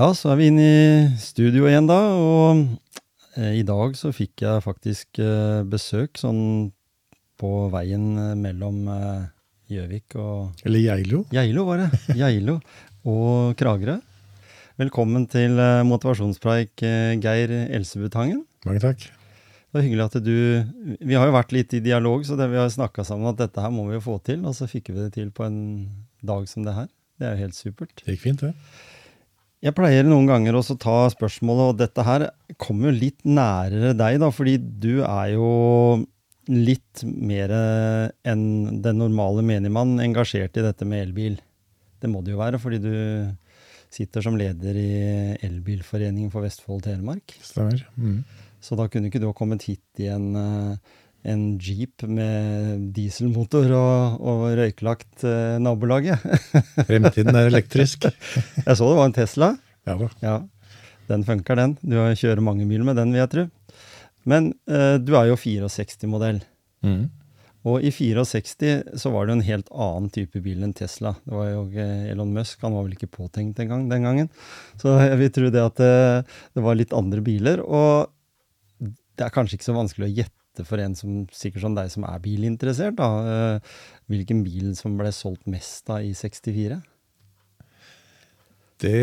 Ja, så er vi inne i studio igjen, da. Og eh, i dag så fikk jeg faktisk eh, besøk sånn på veien eh, mellom eh, Gjøvik og Eller Geilo. Geilo, var det. Geilo og Kragerø. Velkommen til eh, motivasjonspreik, eh, Geir Elsebutangen. Mange takk. Det var hyggelig at du Vi har jo vært litt i dialog, så det, vi har snakka sammen at dette her må vi jo få til. Og så fikk vi det til på en dag som det her. Det er jo helt supert. Det gikk fint, det. Jeg pleier noen ganger også å ta spørsmålet, og dette her kommer jo litt nærere deg, da, fordi du er jo litt mer enn den normale menigmann engasjert i dette med elbil. Det må det jo være, fordi du sitter som leder i Elbilforeningen for Vestfold og Telemark. Stemmer. Mm. Så da kunne ikke du ha kommet hit i en, eh, en jeep med dieselmotor og, og røyklagt eh, nabolaget. Fremtiden er elektrisk. Jeg så det var en Tesla. Ja da. Ja, den funker, den. Du kjører mange mil med den, vil jeg tro. Men eh, du er jo 64-modell. Mm. Og i 64 så var det jo en helt annen type bil enn Tesla. Det var jo Elon Musk, han var vel ikke påtenkt engang den gangen. Så jeg vil tro det at det, det var litt andre biler. Og det er kanskje ikke så vanskelig å gjette for en som sikkert som deg som er bilinteressert, da, eh, hvilken bil som ble solgt mest da i 64. Det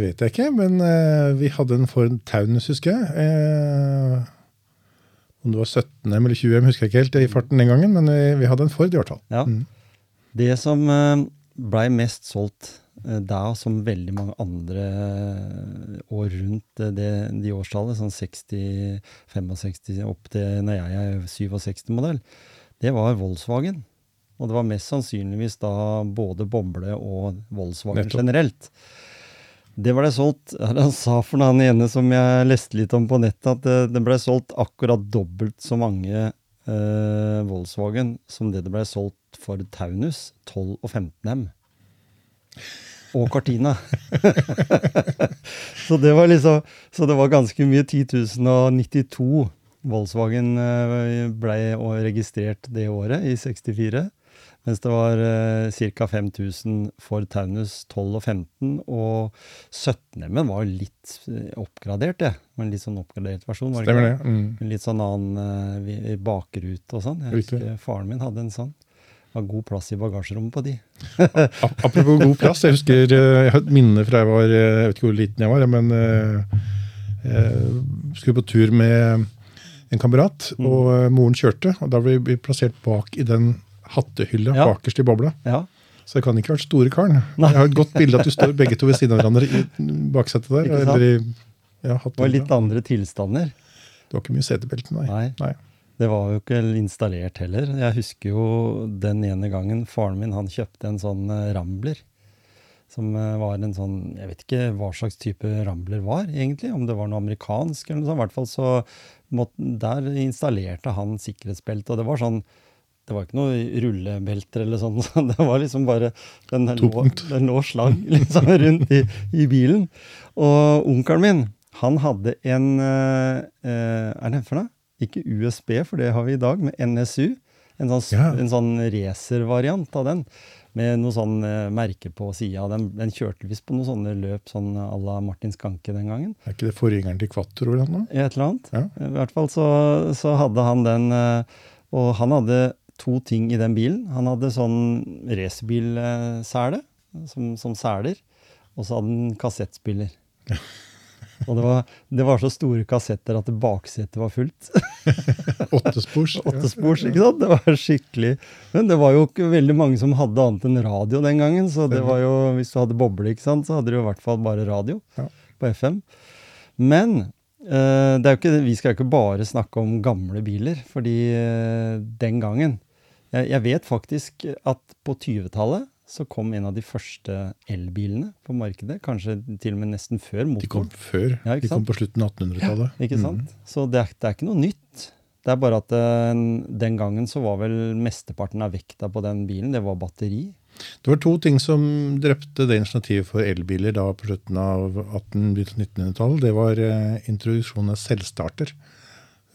vet jeg ikke, men eh, vi hadde en Ford Taunus, husker jeg. Eh, om det var 17M eller 20M, husker jeg ikke helt i farten den gangen, men vi, hadde en Ford i hvert fall. Ja. Mm. Det som blei mest solgt da, som veldig mange andre eh, år rundt eh, det, de årstallet, sånn 60, 65, opp til når jeg er 67-modell, det var Volkswagen. Og det var mest sannsynligvis da både Boble og Volkswagen Nettopp. generelt. Det ble solgt Han sa for han ene som jeg leste litt om på nettet, at det, det ble solgt akkurat dobbelt så mange eh, Volkswagen som det det ble solgt for Taunus, 12 og 15M. Og Cortina. så det var liksom Så det var ganske mye. 10.092 Volkswagen eh, ble registrert det året, i 64. Mens det var eh, ca. 5000 for Taunus 12 og 15, og 17M-en var litt eh, oppgradert, det. Men litt sånn oppgradert versjon. var det Stemmer det. Mm. Litt sånn annen eh, bakrute og sånn. Jeg Riktig. husker Faren min hadde en sånn. Var god plass i bagasjerommet på de. Apropos god plass, jeg husker eh, jeg har et minne fra jeg var eh, Jeg vet ikke hvor liten jeg var, men eh, jeg skulle på tur med en kamerat, Mm. og eh, moren kjørte. og Da ble vi plassert bak i den hattehylla Ja. bakerst i bobla. Ja. Så det kan ikke ha vært store karen. Nei. Jeg har et godt bilde at du står begge to ved siden av hverandre i baksetet der. I ja, Det var litt andre tilstander. Det var ikke mye setebelte, nei. Nei. Nei. Det var jo ikke installert heller. Jeg husker jo den ene gangen faren min han kjøpte en sånn eh, Rambler. Som eh, var en sånn Jeg vet ikke hva slags type Rambler var, egentlig. Om det var noe amerikansk eller noe sånt. I hvert fall så måtte, Der installerte han sikkerhetsbelte, og det var sånn det var ikke noe rullebelter eller sånn. Det var liksom bare Den lå, den lå slang liksom rundt i, i bilen. Og onkelen min, han hadde en eh, eh, Er det for noe? Ikke USB, for det har vi i dag, med NSU. En sånn, Ja. sånn racervariant av den. Med noe sånn eh, merke på sida. Den, den kjørte visst på noen sånne løp sånn à la Martin Skanke den gangen. Er ikke det forgjengeren til Quattro eller noe? Et eller annet. Ja. I hvert fall så, så hadde han den eh, Og han hadde to ting i den bilen. Han hadde sånn racerbilsele, som, som seler, og så hadde han kassettspiller. Og det var, det var så store kassetter at baksetet var fullt. Åttespors. Åttespors, ikke sant? Det var skikkelig Men det var jo ikke veldig mange som hadde annet enn radio den gangen. Så det var jo, hvis du hadde boble, ikke sant, så hadde du i hvert fall bare radio Ja. på FM. Men eh, er ikke, vi skal jo ikke bare snakke om gamle biler, fordi eh, den gangen jeg, jeg vet faktisk at på 20-tallet så kom en av de første elbilene på markedet. Kanskje til og med nesten før motoren. De kom før. Ja, de kom på slutten av 1800-tallet. Ikke sant? Så det er, det er ikke noe nytt. Det er bare at eh, den gangen så var vel mesteparten av vekta på den bilen, det var batteri. Det var to ting som drepte det initiativet for elbiler da på slutten av 1800- 1900-tallet. Det var eh, introduksjonen av selvstarter.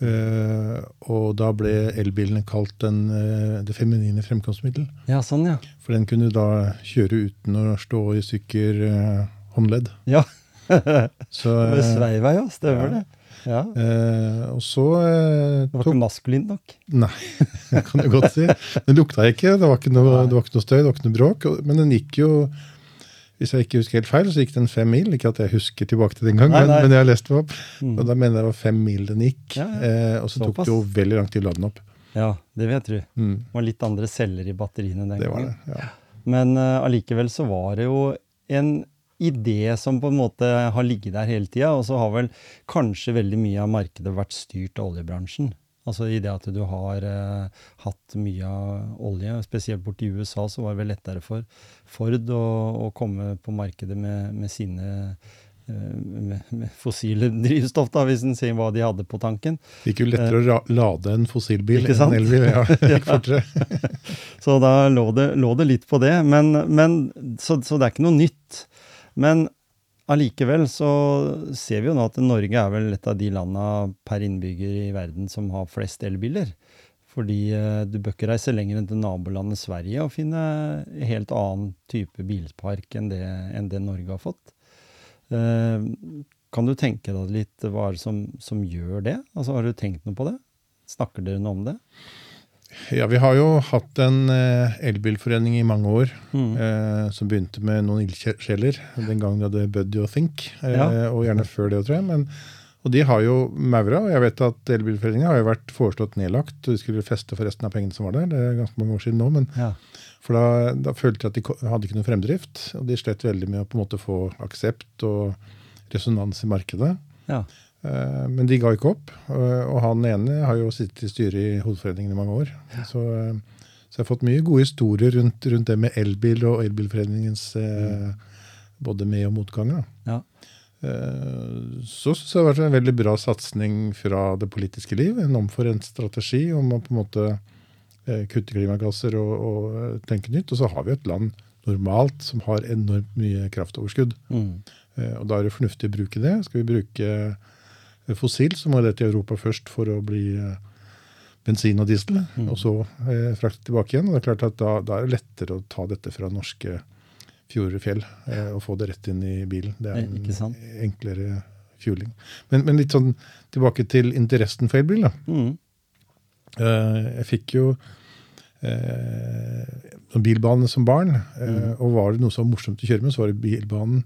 Eh, og da ble elbilene kalt den, uh, det feminine fremkomstmiddel. Ja, sånn, ja. For den kunne da kjøre uten å stå i stykker uh, håndledd. Ja, Så, uh, Sveivei, ja. Stemmer ja. det. Ja. og så Det var ikke maskulint nok. Nei, det kan du godt si. Den lukta ikke, det var ikke noe, det var ikke noe støy, det var ikke noe bråk. Men den gikk jo, hvis jeg ikke husker helt feil, så gikk den fem mil. Ikke at jeg husker tilbake til den gang, Nei, men, nei. men jeg har lest det opp. Mm. Og da mener jeg det var fem mil den gikk. Ja, ja. Eh, og så tok Såpass. det jo veldig lang tid å lade den opp. Ja, det vil jeg tro. Mm, Det var litt andre celler i batteriene den det var gangen. det. ja. Men eh, allikevel så var det jo en idé som på en måte har ligget der hele tida, og så har vel kanskje veldig mye av markedet vært styrt av oljebransjen. Altså i det at du har eh, hatt mye av olje, spesielt borti USA, så var det vel lettere for Ford å, å komme på markedet med, med sine eh, med, med fossile drivstoff, da, hvis en ser hva de hadde på tanken. Det gikk jo lettere å lade en fossilbil Eh, enn en elbil. Ja, det gikk fortere. Så da lå det, lå det litt på det. Men, men, så, så det er ikke noe nytt. Men allikevel så ser vi jo nå at Norge er vel et av de landa per innbygger i verden som har flest elbiler. Fordi eh, du bør ikke reise lenger enn til nabolandet Sverige og finne helt annen type bilpark enn det, enn det Norge har fått. Eh, kan du tenke deg litt hva er det som, som gjør det? Altså, har du tenkt noe på det? Snakker dere noe om det? Ja, vi har jo hatt en eh, elbilforening i mange år. Mm. eh, som begynte med noen ildsjeler. Den gangen de hadde Buddy og Think, eh, Ja. og gjerne før det, tror jeg. Men, og de har jo maura. og Jeg vet at Elbilforeningen har jo vært foreslått nedlagt. og De skulle feste for resten av pengene som var der. Det er ganske mange år siden nå. men Ja. For da, da følte jeg at de hadde ikke noe fremdrift. Og de slet veldig med å på en måte få aksept og resonans i markedet. ja. Eh, Men de ga ikke opp. eh, Og han ene har jo sittet i styret i Hovedforeningen i mange år. Så, eh, så jeg har fått mye gode historier rundt, rundt det med elbil og Elbilforeningens mm. både med- og motganger. Ja. Så syns jeg det har vært en veldig bra satsing fra det politiske liv. En omforent strategi om å på en måte kutte klimagasser og, og tenke nytt. Og så har vi et land normalt som har enormt mye kraftoverskudd. Mm. Og da er det fornuftig å bruke det. Skal vi bruke fossil, så må det til Europa først for å bli eh, bensin og diesel, Mm. og så eh, frakte tilbake igjen. Og det er klart at da, da er det lettere å ta dette fra norske fjorder og fjell eh, og få det rett inn i bilen. Det er Eh, en enklere fueling. Men, men litt sånn tilbake til interessen for elbil. da. Mm. Eh, Jeg fikk jo eh, bilbane som barn, eh, og var det noe som var morsomt å kjøre med, så var det bilbanen.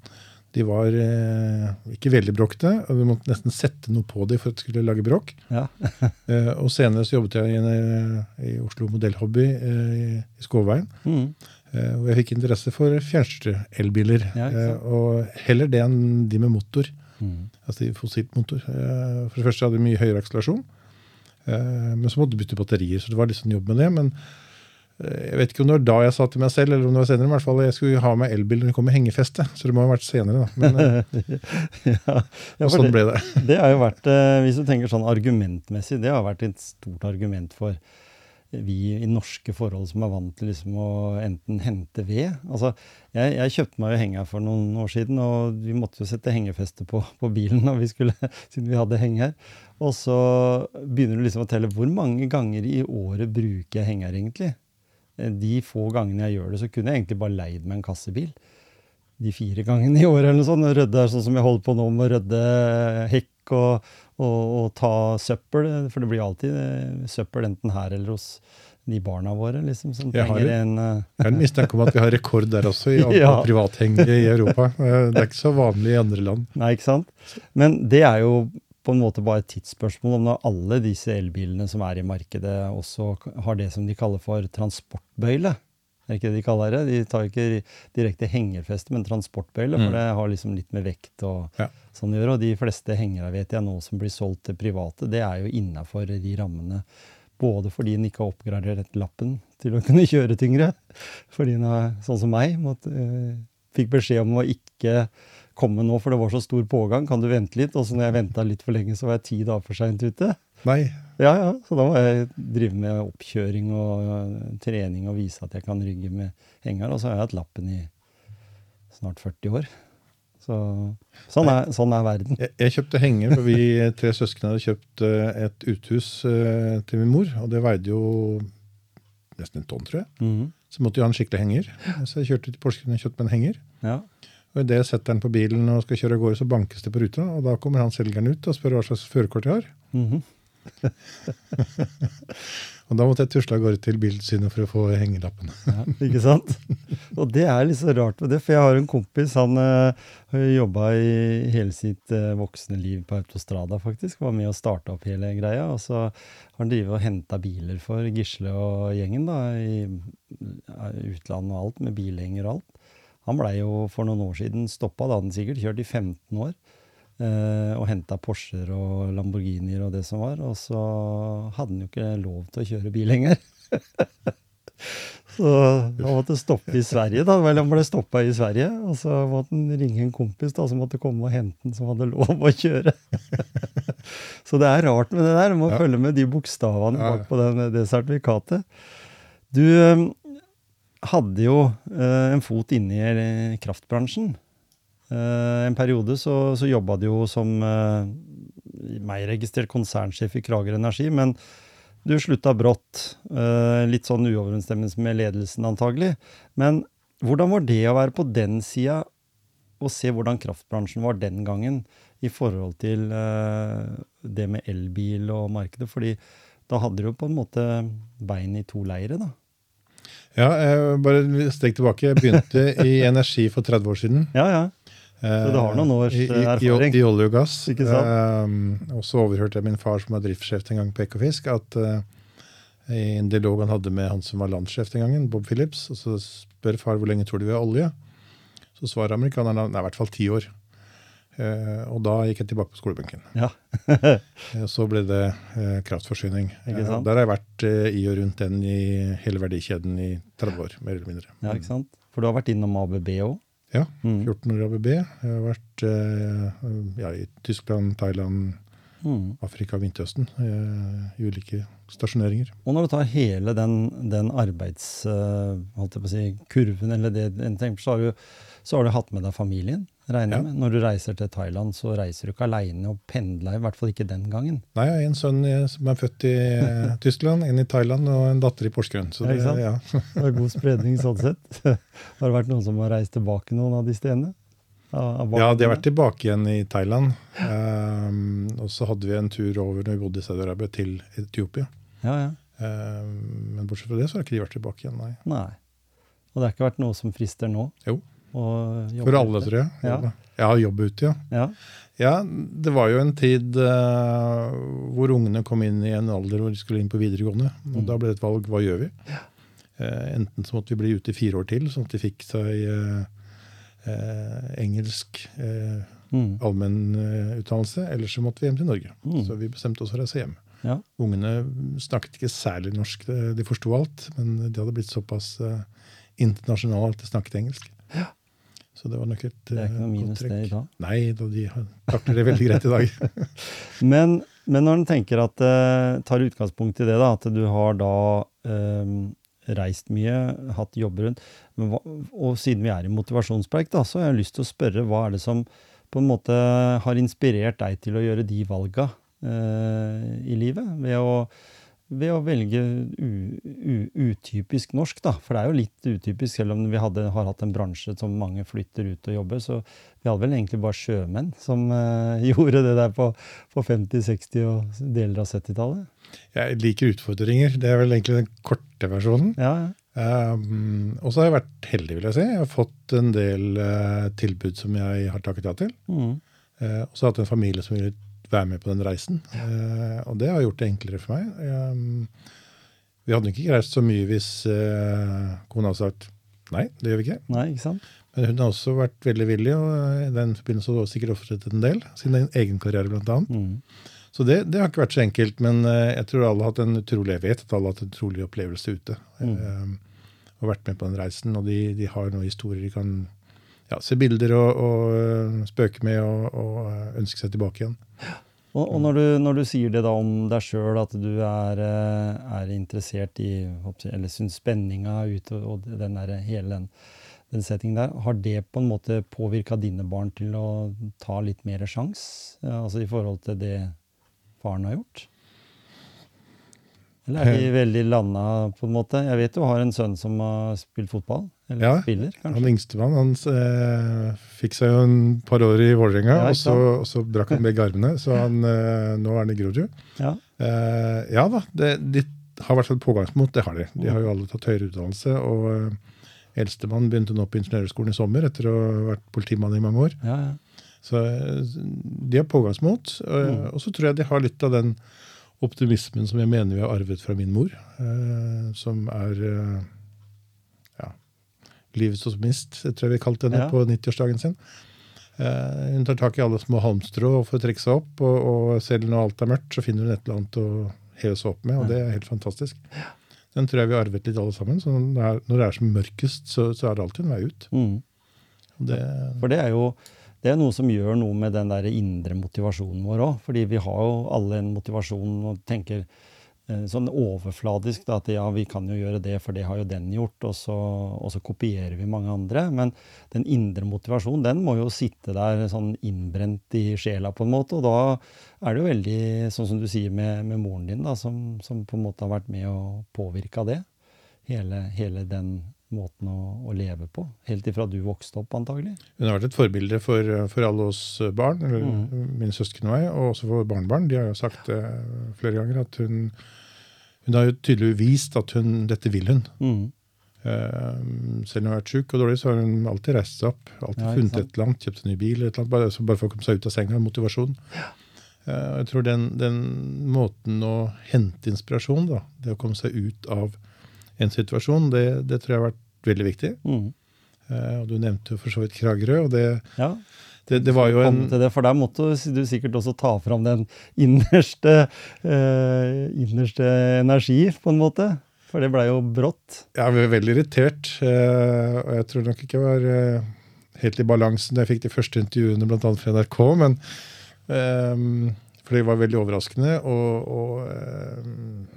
De var eh, ikke veldig bråkete, og Vi måtte nesten sette noe på dem for at de skulle lage bråk. Ja. Eh, og senere så jobbet jeg i, eh, i Oslo Modellhobby eh, i, Skåveien, Mm. eh, hvor jeg fikk interesse for fjernstyrte elbiler. Ja, eh, og heller det enn de med motor. Mm. Altså fossilt motor. For det første hadde de mye høyere akselerasjon. Eh, Men så måtte du bytte batterier, så det var litt sånn jobb med det. Men jeg vet ikke om det var da jeg sa til meg selv, eller om det var senere. men i hvert fall Jeg skulle ha meg elbil når det kom med hengefeste, så det må ha vært senere. da. Men eh, ja. ja, sånn det, ble det. det har jo vært, eh, hvis du tenker sånn argumentmessig, det har vært et stort argument for vi i norske forhold som er vant til liksom å enten hente ved. Altså, jeg, jeg kjøpte meg jo henger for noen år siden, og vi måtte jo sette hengefeste på, på bilen vi skulle, siden vi hadde henger. Og så begynner du liksom å telle hvor mange ganger i året bruker jeg henger egentlig. Eh, De få gangene jeg gjør det, så kunne jeg egentlig bare leid meg en kassebil. De fire gangene i året eller noe sånt. Rødde er sånn som jeg holder på nå med å rydde hekk og, og, og ta søppel. For det blir alltid eh, søppel enten her eller hos de barna våre, liksom, som Jeg har trenger en eh, Jeg har en mistanke om at vi har rekord der også, i antall Ja. privathengere i Europa. Eh, Det er ikke så vanlig i andre land. Nei, ikke sant? Men det er jo på en måte bare et tidsspørsmål om når alle disse elbilene som er i markedet, også har det som de kaller for transportbøyle. Det er ikke det de kaller det. De tar ikke direkte hengerfeste, men transportbøyle, for Mm. det har liksom litt med vekt og Ja. sånn å gjøre. Og de fleste hengere vet jeg nå som blir solgt til private, det er jo innafor de rammene Både fordi en ikke har oppgradert lappen til å kunne kjøre tyngre, fordi en sånn som meg, måtte, eh, fikk beskjed om å ikke komme nå, for det var så stor pågang. Kan du vente litt? Og så når jeg venta litt for lenge, så var jeg ti dager for seint ute. Nei. Ja, ja, Så da må jeg drive med oppkjøring og øh, trening og vise at jeg kan rygge med henger. Og så har jeg hatt lappen i snart 40 år. Så, sånn, er, sånn er verden. Jeg, jeg kjøpte henger, for vi tre søsken hadde kjøpt eh, et uthus eh, til min mor. Og det veide jo nesten en tonn, tror jeg. Mhm. Så måtte jeg ha en skikkelig henger. Så jeg kjørte til Porsgrunn og kjøpte meg en henger. Ja. Og Idet setter den på bilen og skal kjøre av gårde, så bankes det på ruta. Og da kommer han selgeren ut og spør hva slags førerkort jeg har. Mhm. Og da måtte jeg tusle av gårde til Biltilsynet for å få hengelappen. ja, ikke sant? Og det er litt så rart med det, for jeg har en kompis, han øh, har jobba i hele sitt øh, voksne liv på Autostrada, faktisk. Var med og starta opp hele greia. Og så har han drevet og henta biler for Gisle og gjengen da, i utlandet og alt, med bilhenger og alt. Han blei jo for noen år siden stoppa, da hadde han sikkert kjørt i 15 år. Eh, og henta Porscher og Lamborghinier og det som var. Og så hadde han jo ikke lov til å kjøre bil lenger. så han måtte stoppe i Sverige, da. Vel, han ble stoppa i Sverige. Og så måtte han ringe en kompis da, som måtte komme og hente han, som hadde lov å kjøre. så det er rart med det der. Du må Ja. følge med de bokstavene bak på den, det sertifikatet. Du eh, hadde jo eh, en fot inne i eh, kraftbransjen. Eh, en periode så, så jobba du jo som eh, meg-registrert konsernsjef i Krager Energi, men du slutta brått. eh, litt sånn uoverensstemmelse med ledelsen, antagelig. Men hvordan var det å være på den sida og se hvordan kraftbransjen var den gangen i forhold til eh, det med elbil og markedet? Fordi da hadde du jo på en måte bein i to leire, da. Ja, eh, bare steg tilbake. Jeg begynte i energi for 30 år siden. Ja, ja. Så du har noen års, I, i, eh, i, erfaring. I olje og gass. Ikke sant? Eh, og så overhørte jeg min far, som var driftssjef en gang på Ekofisk, at eh, i en dialog han hadde med han som var landssjef den gangen, Bob Phillips, og så spør far hvor lenge tror du vi har olje. Så svarer amerikaneren nei, i hvert fall ti år. Eh, og da gikk jeg tilbake på skolebenken. Ja. Eh, Så ble det eh, kraftforsyning. Der har jeg vært i og rundt den i hele verdikjeden i 30 år, mer eller mindre. ja, ikke sant? For du har vært innom ABB òg? Ja, Mm. 14 år ABB. Jeg har vært ja, i Tyskland, Thailand, Mm. Afrika og Midtøsten eh, i ulike stasjoneringer. Og når du tar hele den, den arbeidskurven, si, eller det en tenker, så har, du, så har du hatt med deg familien, regner jeg Ja. med. Når du reiser til Thailand, så reiser du ikke aleine og pendler, i hvert fall ikke den gangen. Nei, jeg har en sønn som er født i eh, Tyskland, en i Thailand og en datter i Porsgrunn. Så Ja, det, ikke sant? ja. Det er god spredning sånn sett. Har det vært noen som har reist tilbake noen av de stedene? Av- av ja, de har vært tilbake igjen i Thailand. Um, og så hadde vi en tur over når vi bodde i Saudi-Arabia, til Etiopia. Ja, ja. Um, men bortsett fra det så har ikke de vært tilbake igjen, nei. Nei. Og det har ikke vært noe som frister nå? Jo. Å jobbe For alle, ute? tror jeg. Ja. Ja, jobbe ute, ja. Ja. Ja, det var jo en tid uh, hvor ungene kom inn i en alder hvor de skulle inn på videregående. Og Mm. da ble det et valg hva gjør vi? Eh, enten så måtte vi bli ute i fire år til, sånn at de fikk seg uh, engelsk uh, Mm. allmennutdannelse, eller så måtte vi hjem til Norge. Mm. Så vi bestemte oss for å reise hjem. Ja. Ungene snakket ikke særlig norsk, de forsto alt, men de hadde blitt såpass internasjonale at de snakket engelsk. Så det var nok et Det er ikke eh, noe minus det i dag. Nei, da, de takler det veldig greit i dag. Men, men når en tenker at eh, tar utgangspunkt i det, da, at du har da um, reist mye, hatt jobber rundt, men hva, og siden vi er i motivasjonspreik, da, så har jeg lyst til å spørre hva er det som på en måte har inspirert deg til å gjøre de valga uh, i livet? Ved å, ved å velge utypisk norsk, da. For det er jo litt utypisk, selv om vi hadde, har hatt en bransje som mange flytter ut og jobber. Så vi hadde vel egentlig bare sjømenn som uh, gjorde det der på, på 50-, 60- og deler av 70-tallet. Jeg liker utfordringer. Det er vel egentlig den korte versjonen. Ja, ja. Um, og så har jeg vært heldig, vil jeg si. Jeg har fått en del uh, tilbud som jeg har takket ja til. Mm. Uh, og så har jeg hatt en familie som ville være med på den reisen. Eh, og det har gjort det enklere for meg. Eh, vi hadde ikke reist så mye hvis eh, kona hadde sagt nei, det gjør vi ikke. Nei, ikke sant? Men hun har også vært veldig villig, og eh, i den forbindelse har hun sikkert ofret en del. Sin egen karriere, blant annet. Mm. Så det, det, har ikke vært så enkelt, men jeg tror alle har hatt en utrolig, jeg vet at alle har hatt en utrolig opplevelse ute. Mm. og vært med på den reisen. Og de, de har noen historier de kan ja, se bilder og, og spøke med og, og, ønske seg tilbake igjen. Og, og når, du, når, du, sier det da om deg sjøl, at du er, er, interessert i Eller syns spenninga ute og den der, hele den, den settingen der, har det på en måte påvirka dine barn til å ta litt mer sjans? Altså i forhold til det faren har gjort? Eller er de veldig landa, på en måte? Jeg vet du har en sønn som har spilt fotball. Eller ja, spiller, kanskje? han yngstemann han eh, fikk seg jo en par år i Vålerenga, ja, og, så, og så brakk han begge armene. Så han, eh, nå er han i Grorud. Ja. Eh, ja da, det, de har i hvert fall pågangsmot, det har de. De har jo alle tatt høyere utdannelse. og eh, Eldstemann begynte nå på Ingeniørhøgskolen i sommer etter å ha vært politimann i mange år. Ja, ja. Så eh, de har pågangsmot. Mm. Og så tror jeg de har litt av den optimismen som jeg mener vi har arvet fra min mor, eh, som er eh, livets optimist, tror jeg vi kalte henne ja. på 90-årsdagen sin. Uh, hun tar tak i alle små halmstrå og får trekke seg opp, og, og, selv når alt er mørkt, så finner hun et eller annet å heve seg opp med, og det er helt fantastisk. Den tror jeg vi har arvet litt alle sammen. så Når det er, som mørkest, så, så, er det alltid en vei ut. Mm. Det, For det er jo det er noe som gjør noe med den der indre motivasjonen vår òg. Fordi vi har jo alle en motivasjon og tenker sånn overfladisk da, at ja, vi kan jo gjøre det, for det har jo den gjort, og så, og så, kopierer vi mange andre. Men den indre motivasjonen den må jo sitte der sånn innbrent i sjela, på en måte. Og da er det jo veldig, sånn som du sier med, med moren din, da, som, som, på en måte har vært med og påvirka det. Hele, hele den måten å, å, leve på, helt ifra du vokste opp, antagelig? Hun har vært et forbilde for, for alle oss barn, eller mm. mine søsken og meg, og også for barnebarn. De har jo sagt det flere ganger at hun, hun har jo tydeligvis vist at hun, dette vil hun. Mm. Uh, selv om hun har vært sjuk og dårlig, så har hun alltid reist seg opp. Alltid ja, funnet et eller annet, kjøpt en ny bil, eller annet, bare, bare, for å komme seg ut av senga. Motivasjon. Ja. Uh, jeg tror den, den, måten å hente inspirasjon, da, det å komme seg ut av en situasjon, det, det tror jeg har vært veldig viktig. Mm. Uh, og Du nevnte jo for så vidt Kragerø. og det, ja. det, det var jo en... Det, for der måtte du sikkert også ta fram den innerste, uh, innerste energi, på en måte. For det blei jo brått. Jeg ble veldig irritert. Uh, og jeg tror nok ikke jeg var helt i balansen da jeg fikk de første intervjuene, bl.a. fra NRK. men For det var veldig overraskende. og, og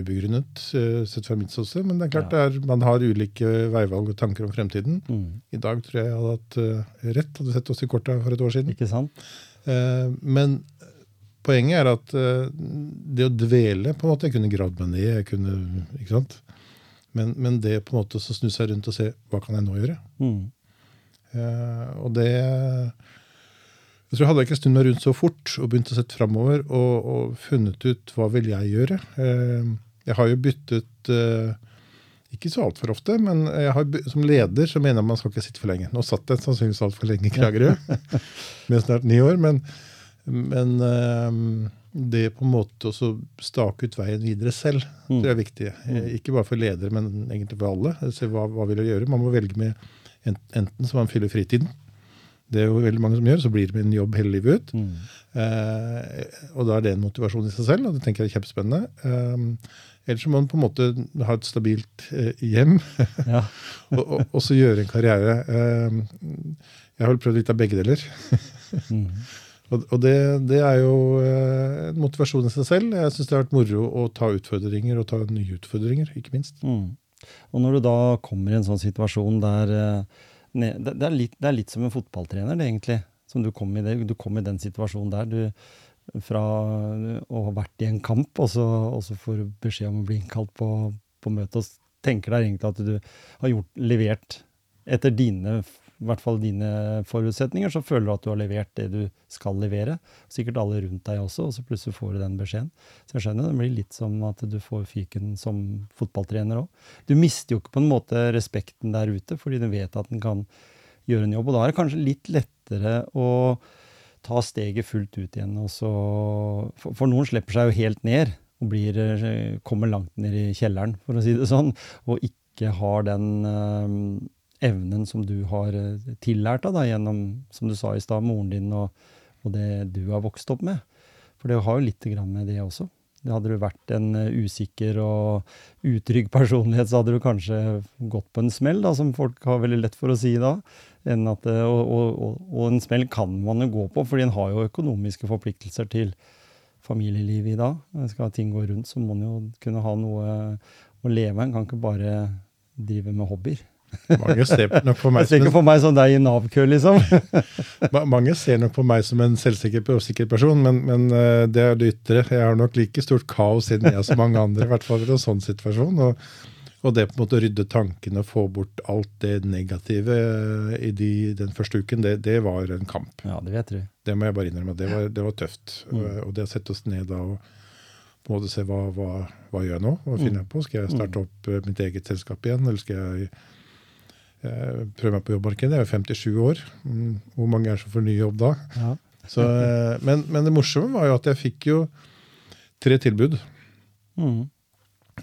ubegrunnet, eh, sett fra mitt ståsted. Men det er klart ja. det er, man har ulike veivalg og tanker om fremtiden. Mm. I dag tror jeg jeg hadde hatt uh, rett, hadde sett oss i korta for et år siden. Ikke sant? Uh, men poenget er at det å dvele på en måte, Jeg kunne gravd meg ned, jeg kunne, ikke sant? Men, men det på en måte å snu seg rundt og se hva kan jeg nå gjøre? Mm. og det jeg tror Hadde jeg ikke snudd meg rundt så fort og begynt å sette framover og, og, funnet ut hva vil jeg gjøre eh, Jeg har jo byttet eh, ikke så altfor ofte, men har, som leder så mener jeg man skal ikke sitte for lenge. Nå satt jeg sannsynligvis altfor lenge i Kragerø, med snart ni år. Men, men eh, det på en måte å stake ut veien videre selv mm. det er viktig. Mm. Ikke bare for ledere, men egentlig for alle. Se hva, hva vil jeg gjøre? Man må velge med enten så man fyller fritiden, det er jo veldig mange som gjør, så blir det min en jobb hele livet ut. Mm. Eh, og da er det en motivasjon i seg selv, og det tenker jeg er kjempespennende. Eh, ellers må man på en måte ha et stabilt eh, hjem, ja. og, og, og, så gjøre en karriere. Eh, jeg har vel prøvd litt av begge deler. mm. Og, og det, det, er jo eh, en motivasjon i seg selv. Jeg syns det har vært moro å ta utfordringer, og ta nye utfordringer, ikke minst. Mm. Og når du da kommer i en sånn situasjon der eh, det, er litt, det, er litt, som en fotballtrener, det, egentlig. Som du kom i, det. Du kom i den situasjonen der. Du, fra å ha vært i en kamp, og så, og så får du beskjed om å bli innkalt på, på møte, og tenker deg egentlig at du har gjort, levert etter dine i hvert fall dine forutsetninger, så føler du at du har levert det du skal levere. Sikkert alle rundt deg også, og så plutselig får du den beskjeden. Så jeg skjønner det blir litt som at du får fyken som fotballtrener òg. Du mister jo ikke på en måte respekten der ute, fordi du vet at den kan gjøre en jobb. Og da er det kanskje litt lettere å ta steget fullt ut igjen. Så, for, for, noen slipper seg jo helt ned og blir, kommer langt ned i kjelleren, for å si det sånn, og ikke har den evnen som du har eh, tillært av gjennom, som du sa i stad, moren din og, og, det du har vokst opp med. For det har jo litt med det også. Hadde du vært en eh, usikker og utrygg personlighet, så hadde du kanskje gått på en smell, da, som folk har veldig lett for å si da. At, eh, og, og, og, en smell kan man jo gå på, fordi en har jo økonomiske forpliktelser til familielivet i dag. Skal ting gå rundt, så må en jo kunne ha noe å leve av. En kan ikke bare drive med hobbyer. Mange ser nok på meg som ikke for meg som deg i Nav-kø, liksom. Mange ser nok på meg som en selvsikker og sikker person, men, men, eh, det er det ytre. Jeg har nok like stort kaos inni jeg som mange andre, i hvert fall i en sånn situasjon. Og, og det på en måte å rydde tankene og få bort alt det negative eh, i de, den første uken, det, det, var en kamp. Ja, Det vet du. Det må jeg bare innrømme. Det var, det var tøft. Mm. Og, det å sette oss ned da og på en måte se hva, hva, hva gjør jeg nå? Hva finner jeg på? Skal jeg starte mm. opp mitt eget selskap igjen, eller skal jeg Eh, prøve meg på jobbmarkedet. Jeg er 57 år. Mm, hvor mange er som får ny jobb da? Ja. Så, eh, men, men, det morsomme var jo at jeg fikk jo tre tilbud mm.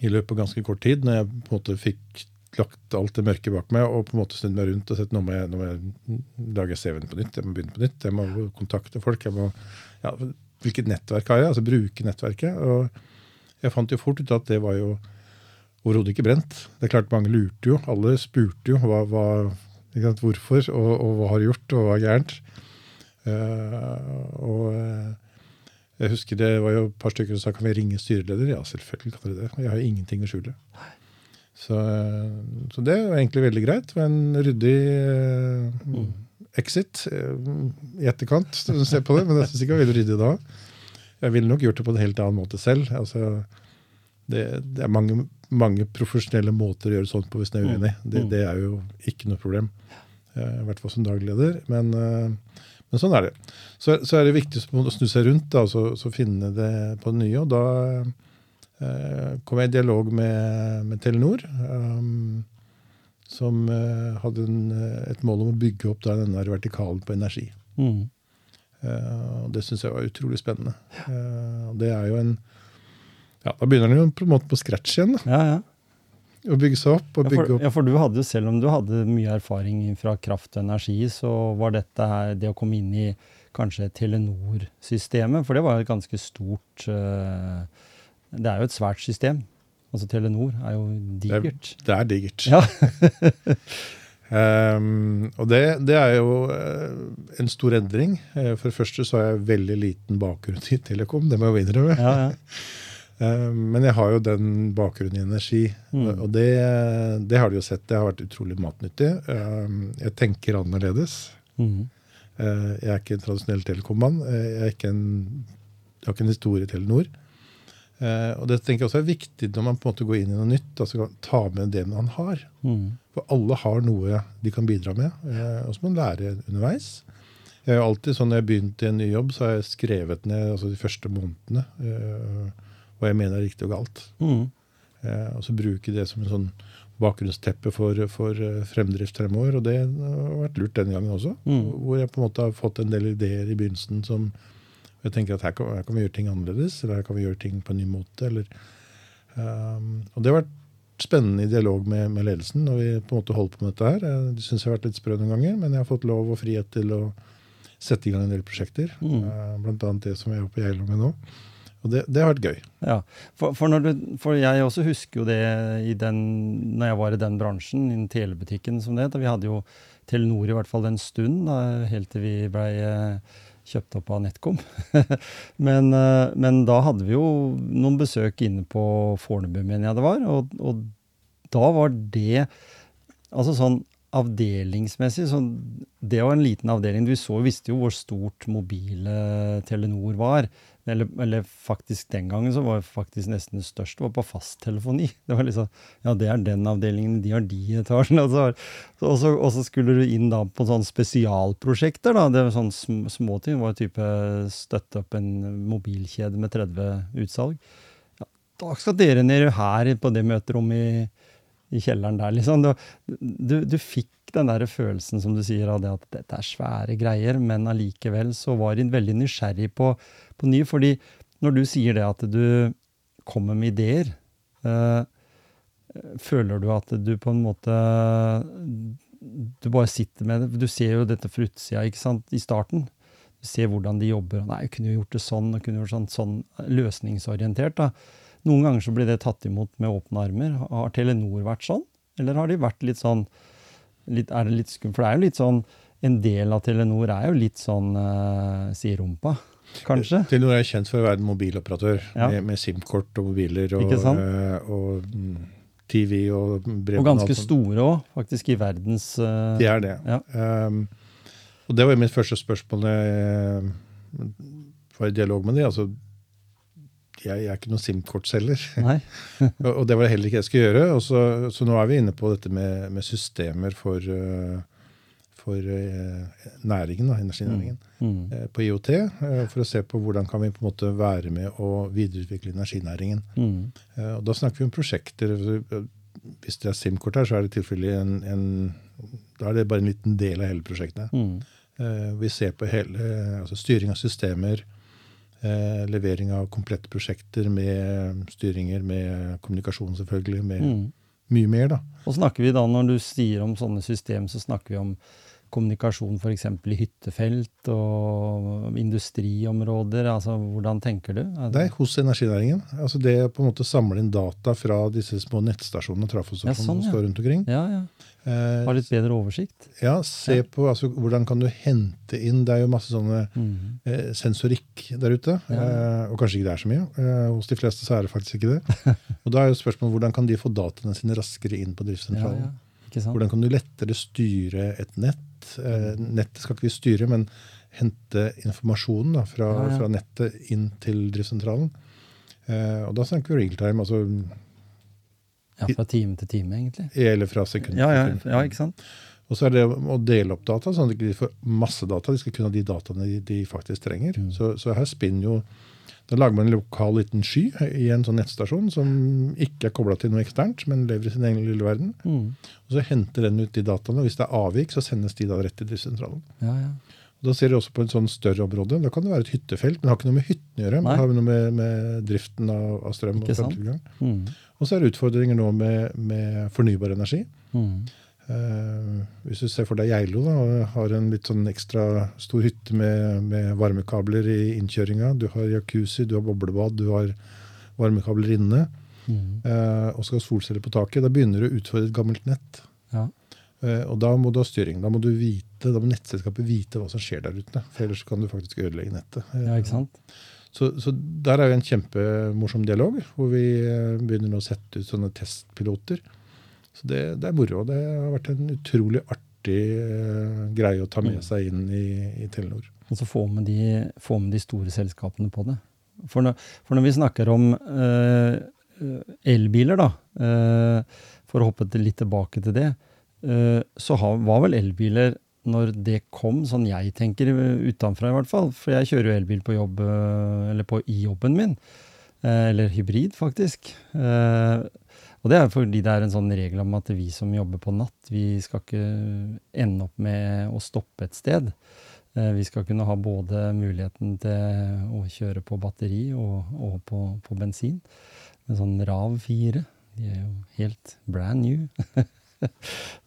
i løpet av ganske kort tid. Når jeg på en måte fikk lagt alt det mørke bak meg og på en måte snudd meg rundt og sett nå må jeg, nå må jeg lage CV-en på nytt, jeg må begynne på nytt, jeg må kontakte folk. jeg må, ja, Hvilket nettverk har jeg? Altså bruke nettverket. Og jeg fant jo fort ut at det var jo overhodet ikke brent. Det er klart Mange lurte jo. Alle spurte jo hva, hva, hvorfor, og, og, hva har gjort, og hva er gærent. Uh, og uh, jeg husker det var jo et par stykker som sa kan vi ringe styreleder. Ja, selvfølgelig kan dere det. Jeg har ingenting å skjule. Så, uh, så, det var egentlig veldig greit. Det var en ryddig mm. exit i etterkant. Se på det, Men jeg syns ikke det var veldig ryddig da. Jeg ville nok gjort det på en helt annen måte selv. altså det, det, er mange, mange, profesjonelle måter å gjøre sånt på hvis en er uenig. Mm. Det, mm. det, er jo ikke noe problem. Eh, I hvert fall som dagleder. Men, eh, men sånn er det. Så, så, er det viktig å snu seg rundt da, så finne det på det nye. Og da eh, kom jeg i dialog med, med Telenor. Um, som eh, hadde en, et mål om å bygge opp da, denne vertikalen på energi. Mm. Uh, det syns jeg var utrolig spennende. Uh, det er jo en ja, Da begynner den jo på en måte på scratch igjen. da. Ja, ja. Å bygge seg opp og bygge ja, for, opp. Ja, for du hadde jo, selv om du hadde mye erfaring fra kraft og energi, så var dette her, det å komme inn i kanskje Telenor-systemet, for det var jo et ganske stort uh, Det er jo et svært system. Altså Telenor er jo digert. Det det er digert. Ja. um, og det, det, er jo uh, en stor endring. Uh, for det første så har jeg veldig liten bakgrunn i Telekom, det må jeg innrømme. Ja, ja. Eh, men jeg har jo den bakgrunnen i energi, mm. og det, det, har du jo sett. Det har vært utrolig matnyttig. Eh, jeg tenker annerledes. Mm. Eh, jeg er ikke en tradisjonell telekommann. Jeg, en, jeg har ikke en historie i Telenor. Og det tenker jeg også er viktig når man på en måte går inn i noe nytt. altså Ta med det man har. Mm. For alle har noe de kan bidra med, og så må man lære underveis. Jeg er alltid sånn, Når jeg begynte i en ny jobb, så har jeg skrevet ned altså de første månedene hva jeg mener er riktig og galt. Mm. Eh, og så bruke det som en sånn bakgrunnsteppe for, for eh, fremdrift fremover. Og det har vært lurt denne gangen også. Mm. Hvor jeg på en måte har fått en del ideer i begynnelsen som jeg tenker at her kan, her kan, vi gjøre ting annerledes, eller her kan vi gjøre ting på en ny måte. Eller, um, og det har vært spennende i dialog med, med, ledelsen når vi på en måte holder på med dette her. Eh, det syns jeg har vært litt sprø noen ganger, men jeg har fått lov og frihet til å sette i gang en del prosjekter. Mm. Uh, blant annet det som jeg er i Geilo med nå. Og det, det, har vært gøy. Ja, for, for, du, for, jeg også husker jo det i den, når jeg var i den bransjen, innen telebutikken som det het. Vi hadde jo Telenor i hvert fall en stund, da, helt til vi blei eh, kjøpt opp av NetCom. men, eh, men, da hadde vi jo noen besøk inne på Fornebu, mener jeg det var. Og, og da var det Altså sånn avdelingsmessig, så det var en liten avdeling. Vi så, visste jo hvor stort mobile Telenor var. Eller, eller, faktisk den gangen så var jeg faktisk nesten det største var på fasttelefoni. Det var liksom, ja, det er den avdelingen, de har de etasjene. Og så, skulle du inn da på sånne spesialprosjekter. da, Det var sånne småting. Det var type støtte opp en mobilkjede med 30 utsalg. Ja, da skal dere ned her på det møterommet i, i kjelleren der, liksom. Du, du, du fikk den der følelsen som du sier av det at dette er svære greier, men allikevel så var de veldig nysgjerrig på på ny. fordi når du sier det at du kommer med ideer, øh, føler du at du på en måte Du bare sitter med det. Du ser jo dette fra utsida i starten. Du ser hvordan de jobber. Nei, jeg kunne jo gjort det sånn, og kunne gjort sånn, sånn løsningsorientert. da. Noen ganger så blir det tatt imot med åpne armer. Har Telenor vært sånn? Eller har de vært litt sånn litt, Er det litt skummelt? For det er jo litt sånn En del av Telenor er jo litt sånn uh, rumpa, kanskje? Telenor er kjent for å være en mobiloperatør Ja. med, med SIM-kort og mobiler og, og, eh, og mm, TV og brev. Og ganske store òg, faktisk, i verdens uh, De er det. Ja. Um, og det var jo mitt første spørsmål da jeg var i dialog med de. Altså, jeg, jeg er ikke noen SIM-kortselger. Og og det var det heller ikke jeg skulle gjøre. Og så, så nå er vi inne på dette med, med systemer for, eh, for eh, næringen, da, energinæringen. Mm. eh, På IOT, eh, for å se på hvordan kan vi på en måte være med å videreutvikle energinæringen. Mm. Eh, Og da snakker vi om prosjekter. altså, Hvis det er SIM-kort her, så er det i en, en Da er det bare en liten del av hele prosjektet. Mm. Eh, Vi ser på hele, altså styring av systemer, eh, levering av komplette prosjekter med styringer, med kommunikasjon selvfølgelig, med Mm. mye mer. da. Og snakker vi da, når du sier om sånne system, så snakker vi om kommunikasjon f.eks. i hyttefelt og industriområder. altså Hvordan tenker du? Er Det er hos energinæringen. Altså det å på en måte samle inn data fra disse små nettstasjonene trafostasjonene Ja, sånn, som ja. står rundt omkring. Ja, ja. Eh, Ha litt bedre oversikt. ja, se Ja. på altså, hvordan kan du hente inn Det er jo masse sånne Mm. eh, sensorikk der ute. Ja. Eh, og kanskje ikke det er så mye. Eh, hos de fleste så er det faktisk ikke det. og da er jo spørsmålet hvordan kan de få dataene sine raskere inn på driftssentralen? ja. Hvordan kan du lettere styre et nett? Eh, nettet skal ikke vi styre, men hente informasjonen da, fra, Ja, ja. fra nettet inn til driftssentralen. Eh, og da snakker vi realtime, altså Ja, fra time til time, egentlig. eller fra sekund Ja, ja, til sekund. ja ikke sant? Og så er det å dele opp data, sånn at de ikke får masse data. De skal kunne ha de dataene de, de faktisk trenger. Mm. Så, så her spinner jo Da lager man en lokal liten sky i en sånn nettstasjon som ikke er kobla til noe eksternt, men lever i sin egen lille verden. Mm. Og så henter den ut de dataene, og hvis det er avvik, så sendes de da rett til driftssentralen. Ja, ja. Da ser du også på et sånn større område. Da kan det være et hyttefelt, men det har ikke noe med hytten å gjøre. men det har noe med, med driften av, av strøm. Og. Mm. Og så er det utfordringer nå med, med fornybar energi. Mm. Eh, hvis du ser for deg Geilo, da, har en litt sånn ekstra stor hytte med, med varmekabler i innkjøringa. Du har jacuzzi, du har boblebad, du har varmekabler inne. Mm. eh, og skal ha solceller på taket. Da begynner du å utfordre et gammelt nett. Ja. Eh, og da må du ha styring. Da må du vite, da må nettselskapet vite hva som skjer der ute. For ellers kan du faktisk ødelegge nettet. Ja, ikke sant? Så, så der er jo en kjempemorsom dialog, hvor vi begynner å sette ut sånne testpiloter. Så det, det er moro. Det har vært en utrolig artig eh, greie å ta med Mm. seg inn i, i Telenor. Og så få med, de, få med de store selskapene på det. For når, for når vi snakker om eh, elbiler, da, eh, for å hoppe til, litt tilbake til det, eh, så har, var vel elbiler når det kom, sånn jeg tenker utenfra i hvert fall, for jeg kjører jo elbil på jobb, eller på i jobben min, eller hybrid faktisk. Og det er fordi det er en sånn regel om at vi som jobber på natt, vi skal ikke ende opp med å stoppe et sted. Eh, Vi skal kunne ha både muligheten til å kjøre på batteri og, og på, på bensin. En sånn RAV 4. De er jo helt brand new.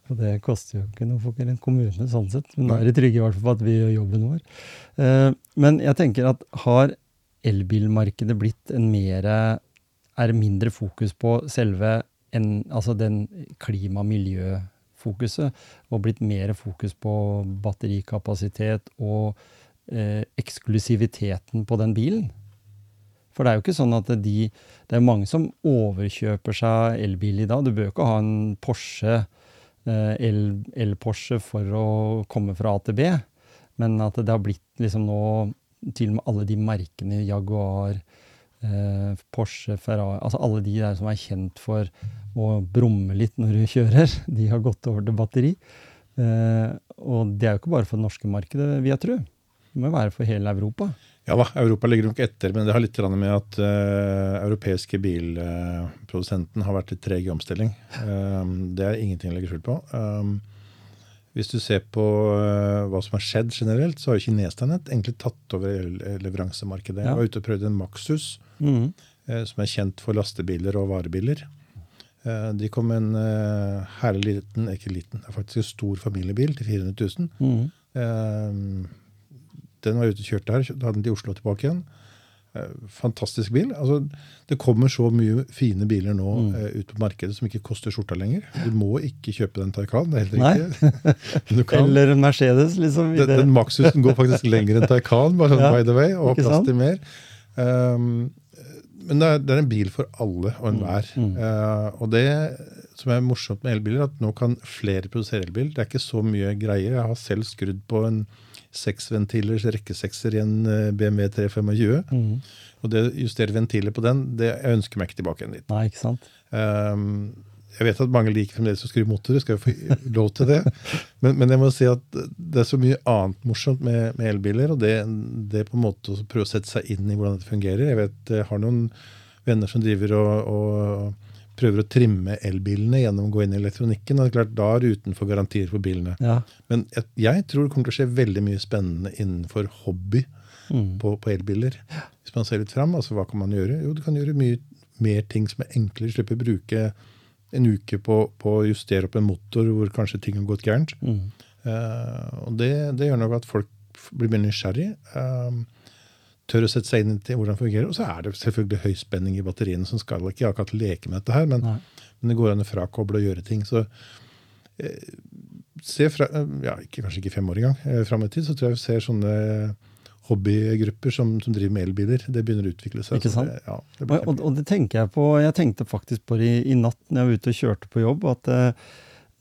og det koster jo ikke noe for en kommune, sånn sett. Men da er de trygge i hvert fall på at vi gjør jobben vår. Eh, Men jeg tenker at har elbilmarkedet blitt en mere Er det mindre fokus på selve en, altså den klima-miljø-fokuset, og blitt mer fokus på batterikapasitet og eh, eksklusiviteten på den bilen? For det er jo ikke sånn at de Det er mange som overkjøper seg elbil i dag. Du bør ikke ha en Porsche, eh, el- el-Porsche, for å komme fra A til B. Men at det har blitt liksom nå til og med alle de merkene, Jaguar, Porsche, Ferrari Altså alle de der som er kjent for å brumme litt når du kjører, de har gått over til batteri. Eh, og det er jo ikke bare for det norske markedet, vil jeg tro. Det må jo være for hele Europa. Ja da, Europa ligger nok etter, men det har litt med at uh, europeiske bilprodusenten har vært litt treg i omstilling. Um, det er ingenting å legge skjul på. Um, hvis du ser på uh, hva som har skjedd generelt, så har jo kineserne egentlig tatt over leveransemarkedet. Ja. Jeg var ute og prøvde en Maxus, Mhm. eh, som er kjent for lastebiler og varebiler. Eh, de kom med en eh, herlig liten, ikke liten, det er faktisk en stor familiebil til 400 000. Mhm. Eh, den, var ute og kjørte her. Da Hadde den til Oslo tilbake igjen. Eh, fantastisk bil. Altså, det kommer så mye fine biler nå Mm. uh, ut på markedet som ikke koster skjorta lenger. Du må ikke kjøpe den Taycan, det er helt Nei. riktig. Men du kan. Eller en Mercedes, liksom. Den, den Maxusen går faktisk lenger enn Taycan, bare sånn Ja, by the way, og har plass sant? til mer. Um, men det er, det er en bil for alle og enhver. Mm. Uh, og det som er morsomt med elbiler, at nå kan flere produsere elbil. Det er ikke så mye greier. Jeg har selv skrudd på en seksventilers rekkesekser i en BMW 325. Mm. Og det å justere ventiler på den, det, jeg ønsker meg ikke tilbake igjen dit. Nei, ikke sant. Um, jeg vet at mange liker fremdeles å skru motorer, skal jo få lov til det. Men, men jeg må si at det er så mye annet morsomt med, med elbiler. Og det, det på en måte å prøve å sette seg inn i hvordan det fungerer. Jeg vet jeg har noen venner som driver og, og prøver å trimme elbilene gjennom å gå inn i elektronikken. og klart Da er det utenfor garantier for bilene. Ja. Men jeg, jeg tror det kommer til å skje veldig mye spennende innenfor hobby Mm. på, på elbiler. Hvis man ser litt fram, altså hva kan man gjøre? Jo, du kan gjøre mye mer ting som er enklere. Slippe å bruke en uke på, på å justere opp en motor hvor kanskje ting har gått gærent. Mm. Uh, og det, det gjør nok at folk blir mer nysgjerrig. eh, tør å sette seg inn i hvordan det fungerer. Og så er det selvfølgelig høyspenning i batteriene som skal ikke akkurat leke med dette her, men, men det går an å frakoble og gjøre ting. Så eh, se fra, eh, ja, ikke, kanskje ikke fem år engang, eh, fram i tid, så tror jeg vi ser sånne hobbygrupper som, som driver med elbiler. Det begynner å utvikle seg. Ikke sant? Det, ja, det Og, og, og det tenker jeg på Jeg tenkte faktisk på det i, i natt når jeg var ute og kjørte på jobb, at eh,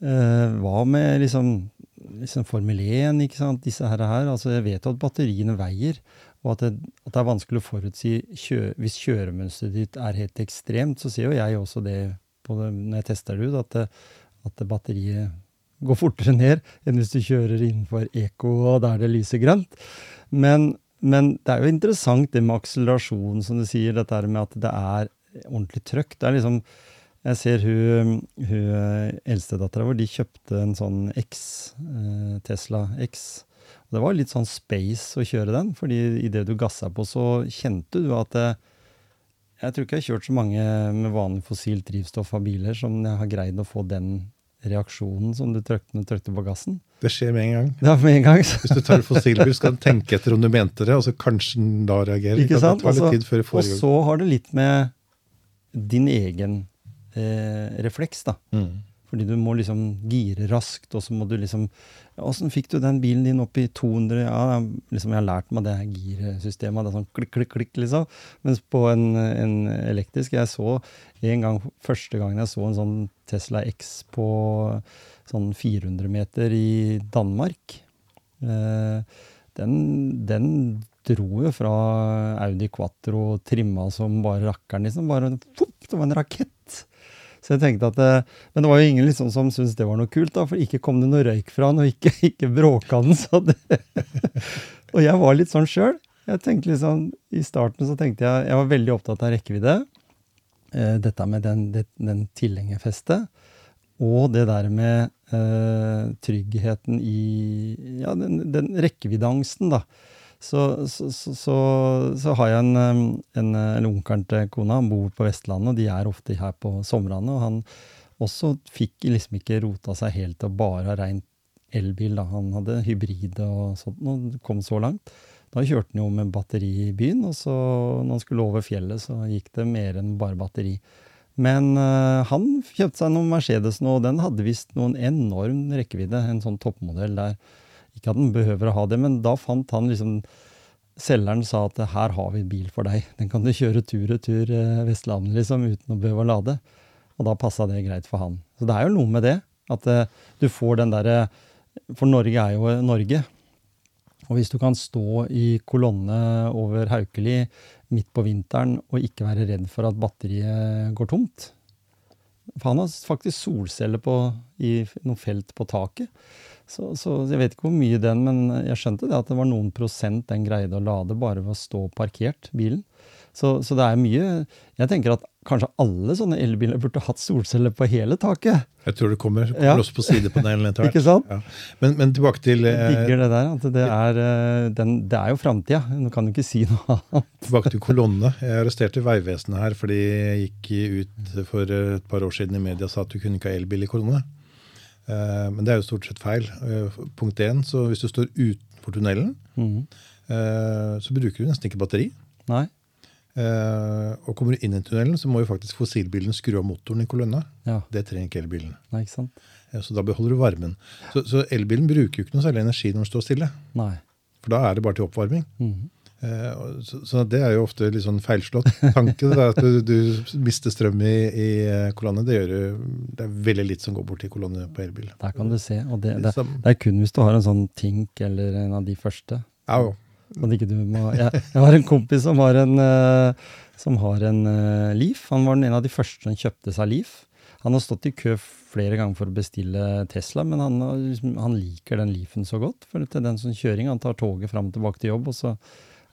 eh, hva med liksom, liksom Formel 1, ikke sant, disse her, her. Altså, jeg vet jo at batteriene veier, og at det, at det er vanskelig å forutsi kjø, Hvis kjøremønsteret ditt er helt ekstremt, så ser jo jeg også det, det når jeg tester det ut, at, det, at batteriet går fortere ned enn hvis du kjører innenfor eko og der det lyser grønt. Men, men det er jo interessant det med akselerasjon, som du sier, dette med at det er ordentlig trøkk. Det er liksom Jeg ser hun, hun eldstedattera vår, de kjøpte en sånn X, eh, Tesla X. Det var litt sånn space å kjøre den, fordi idet du gassa på, så kjente du at det, Jeg tror ikke jeg har kjørt så mange med vanlig fossilt drivstoff av biler som jeg har greid å få den reaksjonen som du trykte trykte på gassen. Det skjer med en gang. Det var med en gang. Hvis du tar en fossilbil, skal du tenke etter om du mente det, og så kanskje den da reagerer. Ikke sant? Det tar litt Altså, tid før det Og så har det litt med din egen eh, refleks, da. Mm. Fordi du må liksom gire raskt, og så må du liksom Åssen fikk du den bilen din opp i 200? Ja, er liksom, jeg har lært meg det her girsystemet. Det er sånn klikk, klikk, klikk, liksom. Mens på en, en elektrisk Jeg så en gang, første gangen jeg så en sånn Tesla X på sånn 400 meter i Danmark. Eh, den, den dro jo fra Audi Quattro trimma som bare rakkeren, liksom. Bare, det var en rakett. Så jeg tenkte at, det- Men det var jo ingen liksom som syntes det var noe kult, da, for ikke kom det noe røyk fra han, og ikke, ikke bråka den. Så det, og jeg var litt sånn sjøl. Jeg tenkte liksom, I starten så tenkte jeg Jeg var veldig opptatt av rekkevidde. Eh, dette med den, den, den tilhengerfestet. Og det der med eh, tryggheten i Ja, den, den rekkeviddeangsten, da. Så, så, så, så, har jeg en, en, en, onkelen til kona, han bor på Vestlandet, og de er ofte her på somrene. Og han også fikk liksom ikke rota seg helt til å bare ha rein elbil. da. Han hadde hybrid og sånt, og kom så langt. Da kjørte han jo med batteri i byen, og så når han skulle over fjellet, så gikk det mer enn bare batteri. Men eh, han kjøpte seg noen Mercedes nå, og den hadde visst noen enorm rekkevidde. En sånn toppmodell der. Ikke at den behøver å ha det, men da fant han liksom Selgeren sa at her har vi bil for deg. Den kan du kjøre tur-retur eh, Vestlandet liksom, uten å behøve å lade. Og da passa det greit for han. Så det er jo noe med det. At eh, du får den derre For Norge er jo Norge. Og hvis du kan stå i kolonne over Haukeli midt på vinteren og ikke være redd for at batteriet går tomt For han har faktisk solceller på, i noen felt på taket. Så, så jeg vet ikke hvor mye den, men jeg skjønte det at det var noen prosent den greide å lade bare ved å stå parkert, bilen. Så, så det er mye Jeg tenker at kanskje alle sånne elbiler burde hatt solceller på hele taket. Jeg tror det kommer, kommer Ja. også på sidepanelen etter hvert. Ikke sant? Ja. Men, men tilbake til, Jeg eh, digger det der. At det er, eh, den, det er jo framtida. Du kan jo ikke si noe annet. tilbake til kolonne. Jeg arresterte Vegvesenet her fordi jeg gikk ut for et par år siden i media og sa at du kunne ikke ha elbil i kolonne. Eh, Men det er jo stort sett feil. Eh, Punkt én, så hvis du står utenfor for tunnelen, eh, så bruker du nesten ikke batteri. Nei. Eh, og kommer du inn i tunnelen, så må jo faktisk fossilbilen skru av motoren i kolonna. Ja. Det trenger ikke elbilen. Nei, ikke sant? Så da beholder du varmen. Så, så elbilen bruker jo ikke noe særlig energi når den står stille. Nei. For da er det bare til oppvarming. Mhm. Eh, Så, det er jo ofte litt sånn feilslått tanke. det at du, du mister strøm i, i eh, kolonne. Det, gjør, jo det er veldig litt som går bort i kolonne på elbil. Der kan du se. Og det, det, det er kun hvis du har en sånn Tink eller en av de første. Ja, jo. Ikke du må, jeg, jeg har en kompis som har en, eh, som har en Leaf. Han var en av de første som kjøpte seg Leaf. Han har stått i kø flere ganger for å bestille Tesla, men han, liksom, han liker den Leafen så godt. For den sånn kjøring, Han tar toget fram og tilbake til jobb, og så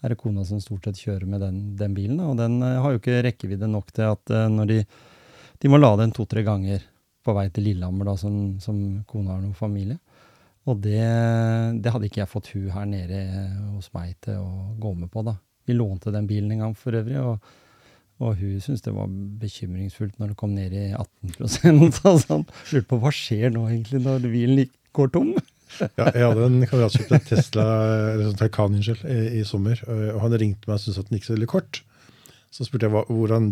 er det kona som stort sett kjører med den, den bilen. Og den eh, har jo ikke rekkevidde nok til at eh, når de, de må lade den to-tre ganger på vei til Lillehammer, da, som, som kona har noen familie. Og det, det hadde ikke jeg fått hun her nede hos meg til å gå med på, da. Vi lånte den bilen en gang for øvrig, og, og hun syntes det var bekymringsfullt når det kom ned i 18 så sånn, Lurte på hva skjer nå egentlig når bilen går tom? Ja, jeg hadde en kamerat som kjøpte en Tesla, eller sånn Taycan unnskyld, i, i sommer. Og han ringte meg og syntes at den gikk så veldig kort. Så spurte jeg hva, hvordan,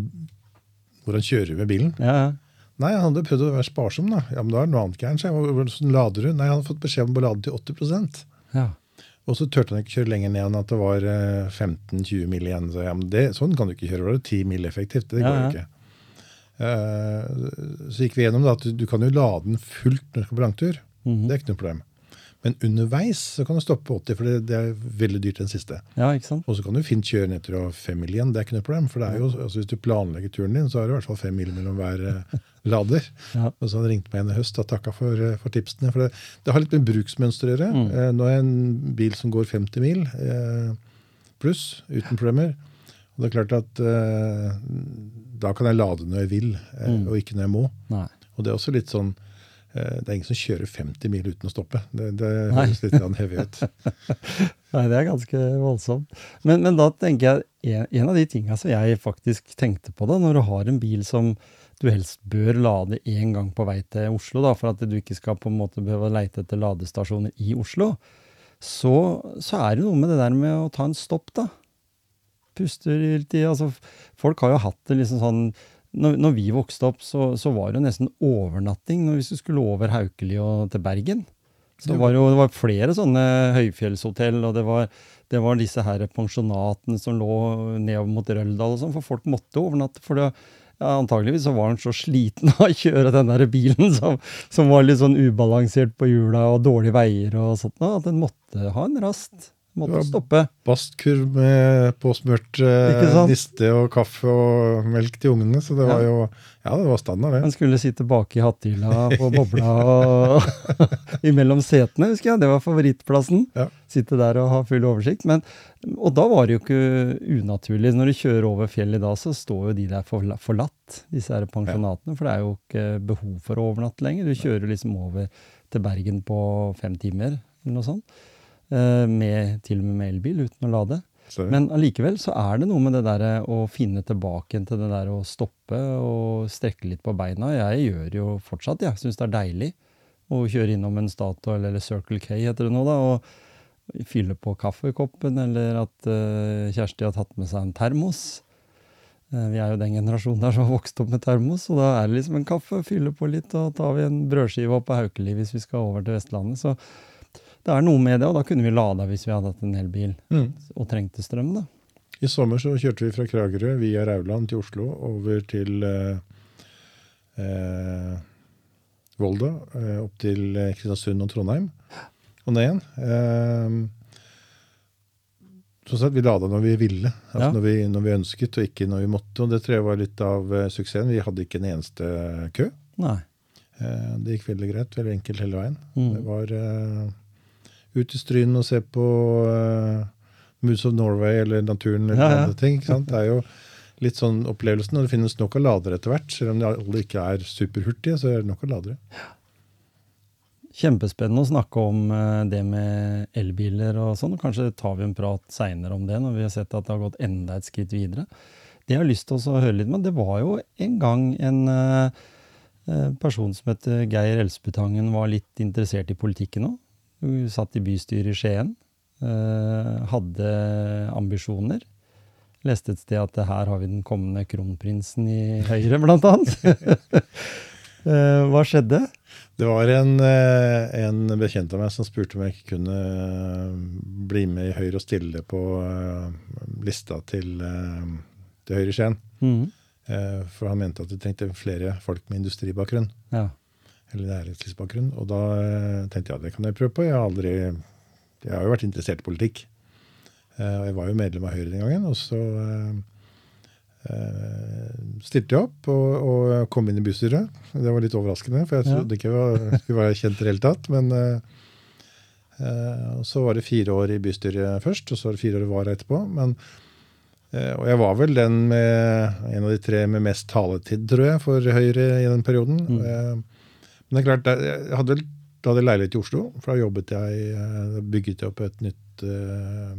hvordan kjører du med bilen. Ja. Nei, han hadde prøvd å være sparsom. da. Ja, men da er det noe annet gærent. Hvordan lader du? Nei, han hadde fått beskjed om å lade til 80 ja. Og så turte han ikke kjøre lenger ned enn at det var eh, 15-20 mil igjen. Så ja, men det, sånn kan du ikke kjøre. Da er det 10 mil effektivt. Det går jo ja. ikke. Så gikk vi gjennom da, at du, du kan jo lade den fullt når du skal på langtur. Mhm. Det er ikke noe problem. Men underveis så kan du stoppe på 80, for det, det er veldig dyrt den siste. ja, ikke sant? Og så kan du fint kjøre ned til fem mil igjen. Det er ikke noe problem. For det er jo, altså hvis du planlegger turen din, så er det i hvert fall fem mil mellom hver eh, lader. Ja. Og så han ringte meg en i høst og takka for, eh, for tipsene. For det, det har litt med bruksmønster å gjøre. Mm. Eh, nå er en bil som går 50 mil eh, pluss, uten problemer. Og det er klart at eh, da kan jeg lade når jeg vil, eh, Mm. og ikke når jeg må. Nei. Og det er også litt sånn Det er ingen som kjører 50 mil uten å stoppe. Det, det høres litt heavy ut. Nei, det er ganske voldsomt. Men, men da tenker jeg, en, av de tinga som jeg faktisk tenkte på da, når du har en bil som du helst bør lade én gang på vei til Oslo, da, for at du ikke skal på en måte behøve å leite etter ladestasjoner i Oslo, så, så er det noe med det der med å ta en stopp, da. Puster litt i altså, Folk har jo hatt det liksom sånn når, når vi vokste opp, så, så var det jo nesten overnatting når vi skulle over Haukeli og til Bergen. Så det var jo det var flere sånne høyfjellshotell, og det var, det var disse her pensjonatene som lå nedover mot Røldal og sånn, for folk måtte overnatte. For det, ja, antageligvis så var han så sliten av å kjøre den der bilen som, som var litt sånn ubalansert på hjula og dårlige veier og sånt, at den måtte ha en rast. Måtte stoppe. Bastkurv med påsmurt eh, niste og kaffe og melk til ungene. Så det var Ja. jo Ja, det var standard, det. Han skulle sitte bak i hattehylla på bobla og imellom setene, husker jeg. Det var favorittplassen. Ja. Sitte der og ha full oversikt. Men, og da var det jo ikke unaturlig. Når du kjører over fjellet da, så står jo de der forlatt, disse her pensjonatene. For det er jo ikke behov for å overnatte lenger. Du kjører liksom over til Bergen på fem timer, eller noe sånt. Eh, Med, til og med med elbil, uten å lade. Sorry. Men allikevel så er det noe med det der å finne tilbake til det der å stoppe og strekke litt på beina. Jeg gjør jo fortsatt, jeg. Syns det er deilig å kjøre innom en Statoil eller Circle K heter det nå, da, og fylle på kaffekoppen, eller at uh, Kjersti har tatt med seg en termos. Eh, vi er jo den generasjonen der som har vokst opp med termos, og da er det liksom en kaffe, fylle på litt, og tar vi en brødskive opp på Haukeli hvis vi skal over til Vestlandet. Så det er noe med det, og da kunne vi lada hvis vi hadde hatt en elbil mm. og trengte strøm, da. I sommer så kjørte vi fra Kragerø via Rauland til Oslo over til eh, eh, Volda, eh, opp til eh, Kristiansund og Trondheim, og ned igjen. Eh, sånn sett, vi lada når vi ville, altså Ja. når, vi, når vi ønsket, og ikke når vi måtte. Og det tror jeg var litt av eh, suksessen. Vi hadde ikke en eneste kø. Nei. Eh, det gikk veldig greit, veldig enkelt hele veien. Mm. Det var ut i Stryn og se på uh, Moods of Norway eller naturen eller Ja, ja. andre ting. Det er jo litt sånn opplevelsen, og det finnes nok av ladere etter hvert. Selv om de alle ikke er superhurtige, så er det nok av ladere. Kjempespennende å snakke om eh, det med elbiler og sånn. og Kanskje tar vi en prat seinere om det, når vi har sett at det har gått enda et skritt videre. Det jeg har lyst til å høre litt med, det var jo en gang en eh, person som het Geir Elsbutangen, var litt interessert i politikken òg. Hun satt i bystyret i Skien. eh, hadde ambisjoner. Leste et sted at her har vi den kommende kronprinsen i Høyre, blant annet. Eh, hva skjedde? Det var en, eh, en bekjent av meg som spurte om jeg ikke kunne bli med i Høyre og stille på lista til, til Høyre i Skien. Eh, For han mente at det trengte flere folk med industribakgrunn. Ja. Eller næringslivsbakgrunn. Og da eh, tenkte jeg at det kan jeg prøve på. Jeg har aldri Jeg har jo vært interessert i politikk. Eh, Og jeg var jo medlem av Høyre den gangen. Og så eh, stilte jeg opp og, og kom inn i bystyret. Det var litt overraskende, for jeg trodde ikke jeg skulle være kjent i det hele tatt. Men uh, så var det fire år i bystyret først, og så var det fire år i vara etterpå. Men, uh, og jeg var vel den med en av de tre med mest taletid, tror jeg, for Høyre i den perioden. Mm. Eh, men det er klart, jeg hadde da hadde jeg leilighet i Oslo, for da jobbet jeg, eh, bygget jeg opp et nytt, eh,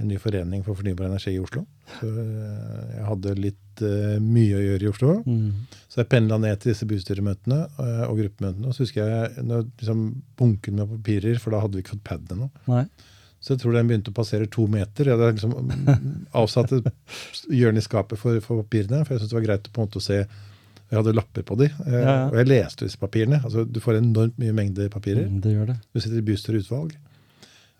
en ny forening for fornybar energi i Oslo. Så eh, jeg hadde litt mye å gjøre i Oslo. Mm. Så jeg pendla ned til disse bystyremøtene og gruppemøtene. Og så husker jeg når liksom bunken med papirer, for da hadde vi ikke fått pad ennå. Så jeg tror den begynte å passere to meter. Jeg hadde liksom avsatt et hjørne i skapet for, for papirene, for jeg syntes det var greit å på en måte se Jeg hadde lapper på de, eh, Ja, ja. og jeg leste disse papirene. Altså, du får enormt mye mengde papirer. Mm, Det gjør det. Du sitter i bystyreutvalg.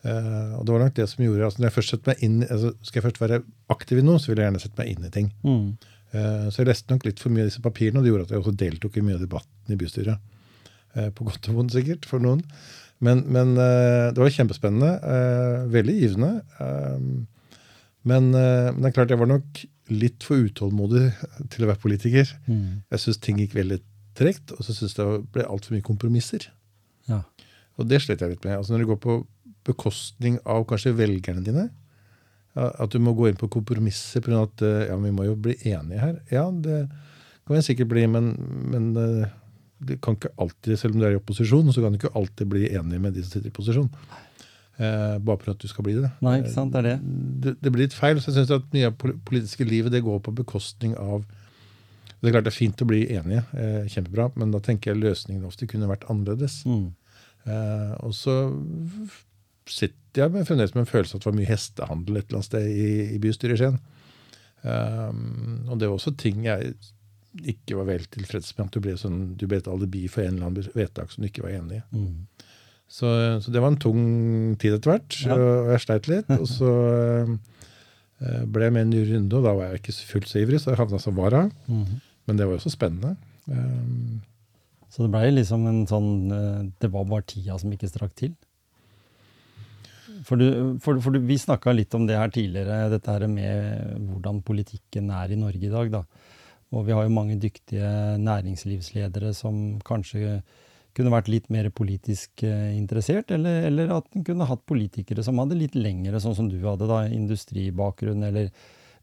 Eh, og det var nok det som gjorde altså når jeg først setter meg inn, altså Skal jeg først være aktiv i noe, så vil jeg gjerne sette meg inn i ting. Mm. Eh, Så jeg leste nok litt for mye av disse papirene, og det gjorde at jeg også deltok i mye av debatten i bystyret. Eh, På godt og vondt, sikkert, for noen. Men, men eh, det var kjempespennende. eh, Veldig givende. Men, men det er klart jeg var nok litt for utålmodig til å være politiker. Mm. Jeg syns ting gikk veldig tregt, og så syns jeg det ble altfor mye kompromisser. Ja. Og det slet jeg litt med. Altså Når det går på bekostning av kanskje velgerne dine, at du må gå inn på kompromisser pga. at eh, ja, vi må jo bli enige her. Ja, det kan vi sikkert bli, men, men eh, det kan ikke alltid, selv om du er i opposisjon, så kan du ikke alltid bli enig med de som sitter i posisjon. Eh, bare for at du skal bli det. Nei, ikke sant, det er det. det, det blir litt feil. så jeg synes at Mye av politiske livet det går på bekostning av Det er klart det er fint å bli enige, eh, kjempebra, men da tenker jeg løsningen ofte kunne vært annerledes. Mm. Eh, og så sitter jeg med, fremdeles med en følelse av at det var mye hestehandel et eller annet sted i, i bystyret i Skien. Um, og det var også ting jeg ikke var vel tilfreds med. At du ble, sånn, du ble et alibi for en eller annen vedtak som du ikke var enig i. Mhm. Så, så det var en tung tid etter hvert, Ja. og jeg sleit litt. Og så eh, ble jeg med en ny runde, og da var jeg ikke fullt så ivrig, så jeg havna som vara. Mhm. Men det var jo så spennende. Um, Så det blei liksom en sånn eh, Det var bare tida som ikke strakk til. For, du, for, for du, vi snakka litt om det her tidligere, dette her med hvordan politikken er i Norge i dag. da. Og vi har jo mange dyktige næringslivsledere som kanskje kunne vært litt mer politisk eh, interessert, eller, eller at en kunne hatt politikere som hadde litt lengre, sånn som du hadde, da, industribakgrunn, eller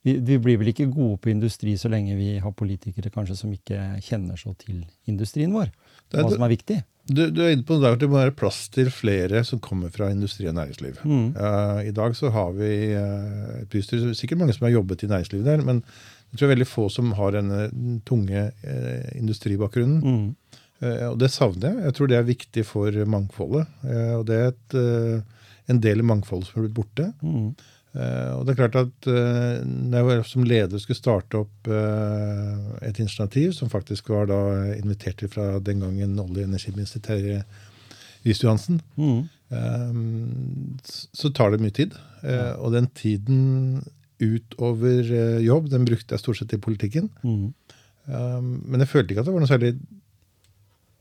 vi, vi blir vel ikke gode på industri så lenge vi har politikere kanskje som ikke kjenner så til industrien vår, Det er hva som er viktig. Du, du er inne på det at det må være plass til flere som kommer fra industri og næringsliv. Mm. Uh, I dag så har vi uh, et bystyre, sikkert mange som har jobbet i næringslivet der, men jeg tror det er veldig få som har denne tunge uh, industribakgrunnen. Mm. Eh, og det savner jeg. Jeg tror det er viktig for mangfoldet. Eh, og det er et, eh, en del i mangfoldet som er blitt borte. Mm. Og det er klart at når jeg som leder skulle starte opp et initiativ, som faktisk var da invitert til fra den gangen olje- og energiminister Terje Riis-Johansen, Mm. så tar det mye tid. Og den tiden utover jobb, den brukte jeg stort sett i politikken. Mm. Men jeg følte ikke at det var noe særlig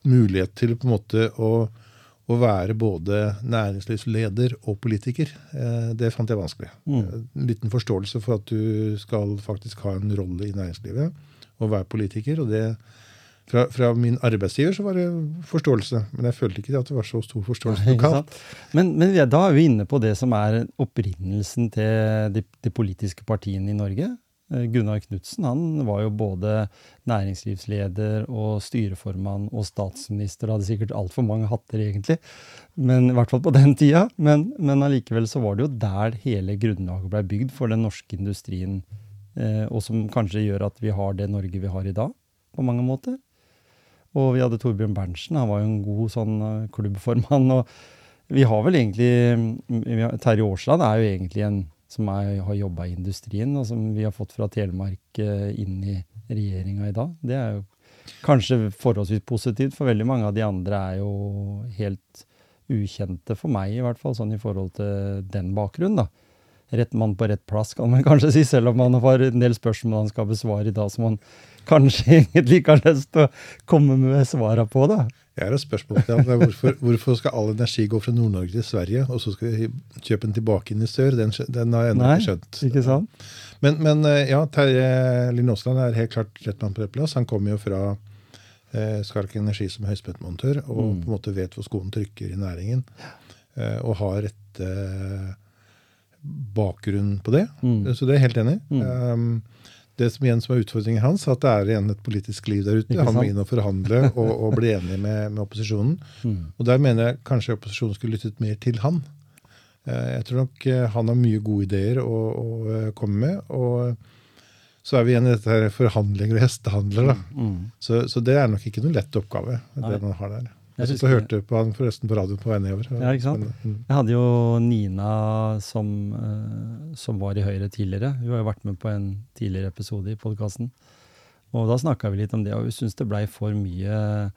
mulighet til på en måte å, å være både næringslivsleder og politiker. Eh, det fant jeg vanskelig. Mm. Eh, En liten forståelse for at du skal faktisk ha en rolle i næringslivet og være politiker. og det fra, fra min arbeidsgiver så var det forståelse, men jeg følte ikke at det var så stor forståelse lokalt. Men, men da er vi inne på det som er opprinnelsen til de, de politiske partiene i Norge. Eh, Gunnar Knudsen han var jo både næringslivsleder og styreformann og statsminister. Hadde sikkert altfor mange hatter, egentlig, men i hvert fall på den tida. Men, men allikevel så var det jo der hele grunnlaget ble bygd for den norske industrien, eh, og som kanskje gjør at vi har det Norge vi har i dag, på mange måter. Og vi hadde Torbjørn Berntsen, han var jo en god sånn klubbformann. og Vi har vel egentlig har, Terje Aasland er jo egentlig en som er, har jobba i industrien, og som vi har fått fra Telemark eh, inn i regjeringa i dag. Det er jo kanskje forholdsvis positivt, for veldig mange av de andre er jo helt ukjente for meg, i hvert fall, sånn i forhold til den bakgrunnen, da. Rett mann på rett plass, kan man kanskje si, selv om han har en del spørsmål han skal besvare i dag som han kanskje egentlig ikke har lyst til å komme med svara på, da. Jeg har et spørsmål til ham. Hvorfor, hvorfor, skal all energi gå fra Nord-Norge til Sverige, og så skal vi kjøpe den tilbake inn i sør? Den, den har jeg ennå ikke skjønt. Ikke sant? Men, men eh, ja, Terje Linn Aasland er helt klart rett mann på rett plass. Han kommer jo fra eh, Skark Energi som høyspentmontør og mm. på en måte vet hvor skoen trykker i næringen. Eh, og har et eh, bakgrunn på det. Mm. Så det er jeg helt enig i. Mm. Um, det som igjen som er utfordringen hans, at det er igjen et politisk liv der ute. Han må inn og forhandle og, og bli enig med, med opposisjonen. Mm. Og der mener jeg kanskje opposisjonen skulle lyttet mer til han. Eh, jeg tror nok eh, han har mye gode ideer å, å eh, komme med. og så er vi igjen i dette her forhandlinger og hestehandler. da. Mm. mm. Så, så, det er nok ikke noen lett oppgave. det man har der. Jeg satt jeg hørte på han forresten på radioen på vei nedover. Ja, ikke sant? Mm. Jeg hadde jo Nina som, uh, som, var i Høyre tidligere. Hun har jo vært med på en tidligere episode i podkasten. Og da snakka vi litt om det, og hun syntes det blei for mye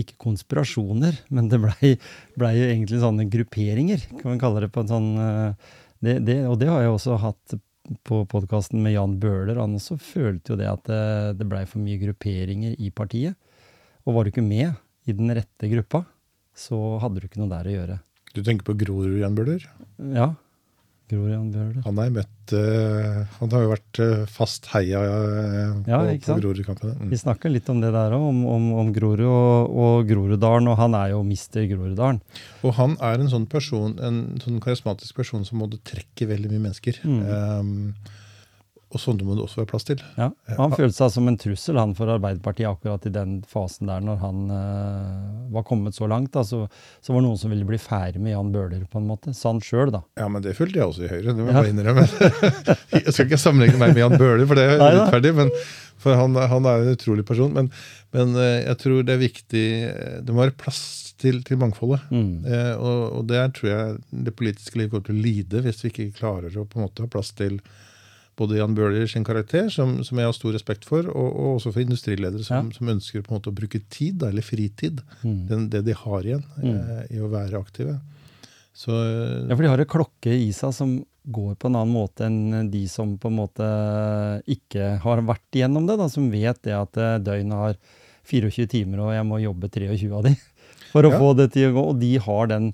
ikke konspirasjoner, men det blei ble egentlig sånne grupperinger, kan man kalle det. på en sånn, uh, det, det, Og det har jeg også hatt på podkasten med Jan Bøhler. Han også følte jo det at det, det blei for mye grupperinger i partiet. Og var du ikke med i den rette gruppa, så hadde du ikke noe der å gjøre. Du tenker på Grorud Jan Bøhler? Ja. Grorud Jan Bøhler. Han har møtt uh, Han har jo vært uh, fast heia uh, ja, på, Grorud-kampene. Mm. Vi snakka litt om det der òg, om, om, om, Grorud og, og Groruddalen, og han er jo mister Groruddalen. Og han er en sånn person, en sånn karismatisk person som måtte trekke veldig mye mennesker. Mm. Um, og sånne må det også være plass til. Ja, Han følte seg som en trussel han for Arbeiderpartiet akkurat i den fasen der, når han uh, var kommet så langt. Da, så, så, var det noen som ville bli ferdig med Jan Bøhler, på en måte. Sa han sjøl, da. Ja, men det følte jeg også i Høyre. det må jeg bare innrømme. jeg skal ikke sammenligne meg med Jan Bøhler, for det er urettferdig. men for han, han, er en utrolig person. Men, men uh, jeg tror det er viktig Det må være plass til, til mangfoldet. Mm. Eh, og, og der tror jeg det politiske liv kommer til å lide hvis vi ikke klarer å på en måte ha plass til både Jan Bøhler sin karakter, som, som, jeg har stor respekt for, og, og også for industriledere som, ja. som, ønsker på en måte å bruke tid, eller fritid, mm. den, det de har igjen, mm. eh, i å være aktive. Så, ja, for de har en klokke i seg som går på en annen måte enn de som på en måte ikke har vært igjennom det, da, som vet det at eh, døgnet har 24 timer, og jeg må jobbe 23 av de for å ja. få det til å gå. Og de har den,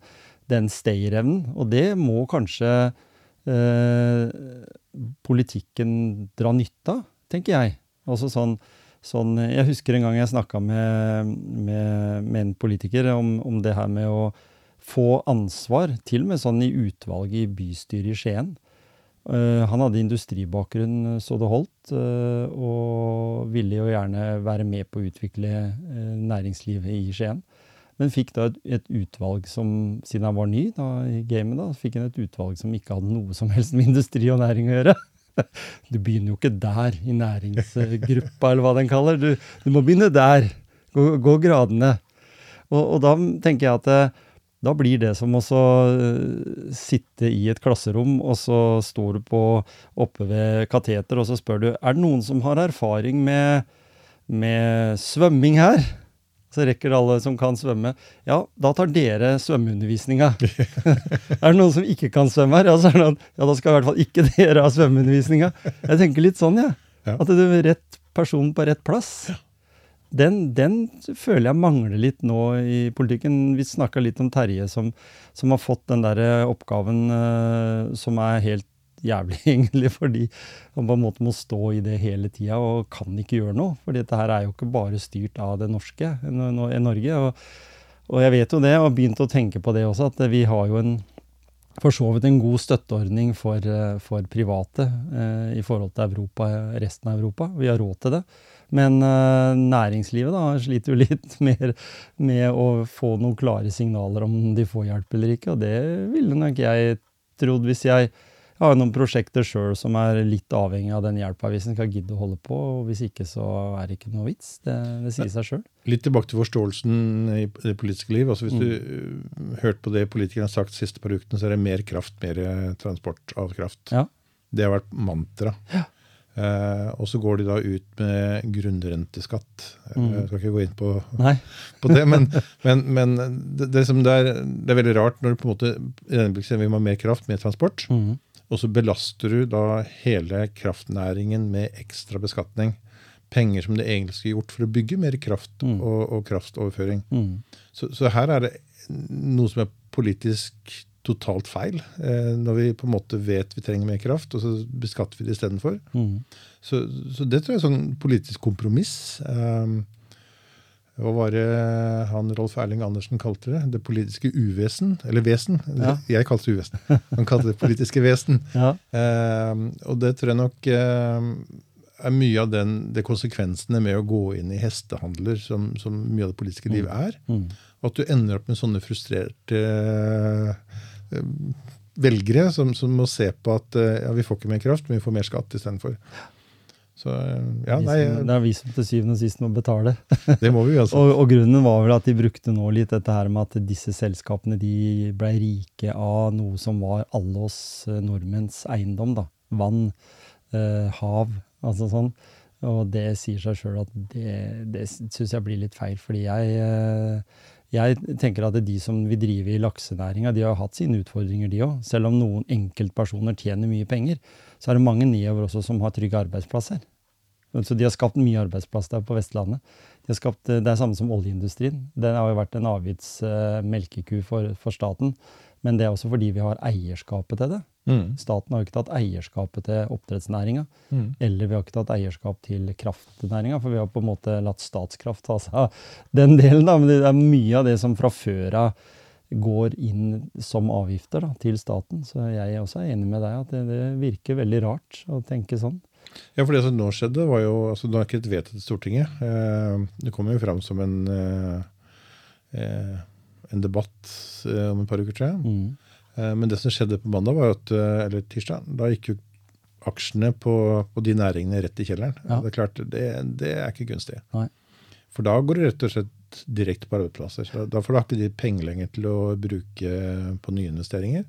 den stayerevnen, og det må kanskje politikken dra nytte av, tenker jeg. Altså sånn, sånn, jeg husker en gang jeg snakka med, med, med, en politiker om, om, det her med å få ansvar, til og med sånn i utvalget i bystyret i Skien. Uh, han hadde industribakgrunn så det holdt, uh, og ville jo gjerne være med på å utvikle næringslivet i Skien. Men fikk da et, et, utvalg som, siden han var ny da, i gamet, da, fikk han et utvalg som ikke hadde noe som helst med industri og næring å gjøre. Du begynner jo ikke der, i næringsgruppa, eller hva den kaller. Du, du må begynne der. Gå, gå gradene. Og, og, da tenker jeg at eh, da blir det som å uh, sitte i et klasserom, og så står du på, oppe ved kateter, og så spør du er det noen som har erfaring med, med svømming her. Så rekker alle som kan svømme. Ja, da tar dere svømmeundervisninga. er det noen som ikke kan svømme her? Ja, så er det ja, da skal i hvert fall ikke dere ha svømmeundervisninga. Jeg tenker litt sånn, jeg. Ja. At det er rett person på rett plass. Den, den, føler jeg mangler litt nå i politikken. Vi snakka litt om Terje som, som, har fått den der oppgaven uh, som er helt jævlig, egentlig, fordi man på en måte må stå i det hele tida og kan ikke gjøre noe. For dette her er jo ikke bare styrt av det norske i Norge. Og, og, jeg vet jo det, og har begynt å tenke på det også, at vi har jo en for så vidt en god støtteordning for, for private eh, i forhold til Europa, resten av Europa. Vi har råd til det. Men eh, næringslivet da, sliter jo litt mer med å få noen klare signaler om de får hjelp eller ikke. Og det ville nok jeg trodd hvis jeg har noen prosjekter sjøl som er litt avhengig av den hjelpa hvis en skal gidde å holde på. og Hvis ikke, så er det ikke noe vits. Det, det sier seg sjøl. Litt tilbake til forståelsen i det politiske liv. altså Hvis du uh, hørte på det politikerne har sagt de siste par ukene, så er det mer kraft, mer eh, transport av kraft. Ja. Det har vært mantra. Ja. Eh, og så går de da ut med grunnrenteskatt. Eh, Mm. Jeg skal ikke gå inn på, på det, men, men, men det, det, som det, er, det er veldig rart når du på en måte i denne bliksen vil ha mer kraft, mer transport, Mm. Og så belaster du da hele kraftnæringen med ekstra beskatning. Penger som det egentlig skulle gjort for å bygge mer kraft Mm. og, og kraftoverføring. Mm. Så, så her er det noe som er politisk totalt feil. Eh, når vi på en måte vet vi trenger mer kraft, og så beskatter vi det istedenfor. Mm. Så, så det tror jeg er sånn politisk kompromiss. Um, hva var det han Rolf Erling Andersen kalte det? Det politiske uvesen? Eller vesen. Ja. Jeg kalte det uvesen. Han kalte det politiske vesen. Ja. eh, og det tror jeg nok eh, er mye av den, det konsekvensene med å gå inn i hestehandler, som, som mye av det politiske livet er. Mm. At du ender opp med sånne frustrerte eh, velgere som, som må se på at eh, ja, vi får ikke mer kraft, men vi får mer skatt istedenfor. Så eh, ja, nei, det er vi som til syvende og sist må betale. det må vi altså. Og, og grunnen var vel at de brukte nå litt dette her med at disse selskapene de ble rike av noe som var alle oss eh, nordmenns eiendom. da. Vann, eh, hav, altså sånn. Og det sier seg sjøl at det, det syns jeg blir litt feil, fordi jeg eh, jeg tenker at de som vil drive i laksenæringa, de har hatt sine utfordringer, de òg. Selv om noen enkeltpersoner tjener mye penger, så er det mange nedover også som har trygge arbeidsplasser. Så de har skapt mye arbeidsplass der på Vestlandet. De har skapt, det er samme som oljeindustrien. Den har jo vært en avgiftsmelkeku for, for staten. Men det er også fordi vi har eierskapet til det. Mm. Staten har jo ikke tatt eierskapet til oppdrettsnæringa. Mm. Eller vi har ikke tatt eierskap til kraftnæringa, for vi har på en måte latt Statskraft ta seg av den delen. Da. Men det er mye av det som fra før av går inn som avgifter da, til staten. Så jeg er også enig med deg at det, det virker veldig rart å tenke sånn. Ja, for det som nå skjedde, var jo altså Nå er ikke et vedtatt i Stortinget. Eh, det kommer jo fram som en, eh, eh, en debatt om et par uker, jeg. Mm. Eh, men det som skjedde på mandag, var at, eller tirsdag, da gikk jo aksjene på, på de næringene rett i kjelleren. Ja. Det er klart, det, det er ikke gunstig. Nei. For da går det rett og slett direkte på arbeidsplasser. Så Da får du ikke de penger lenger til å bruke på nye investeringer.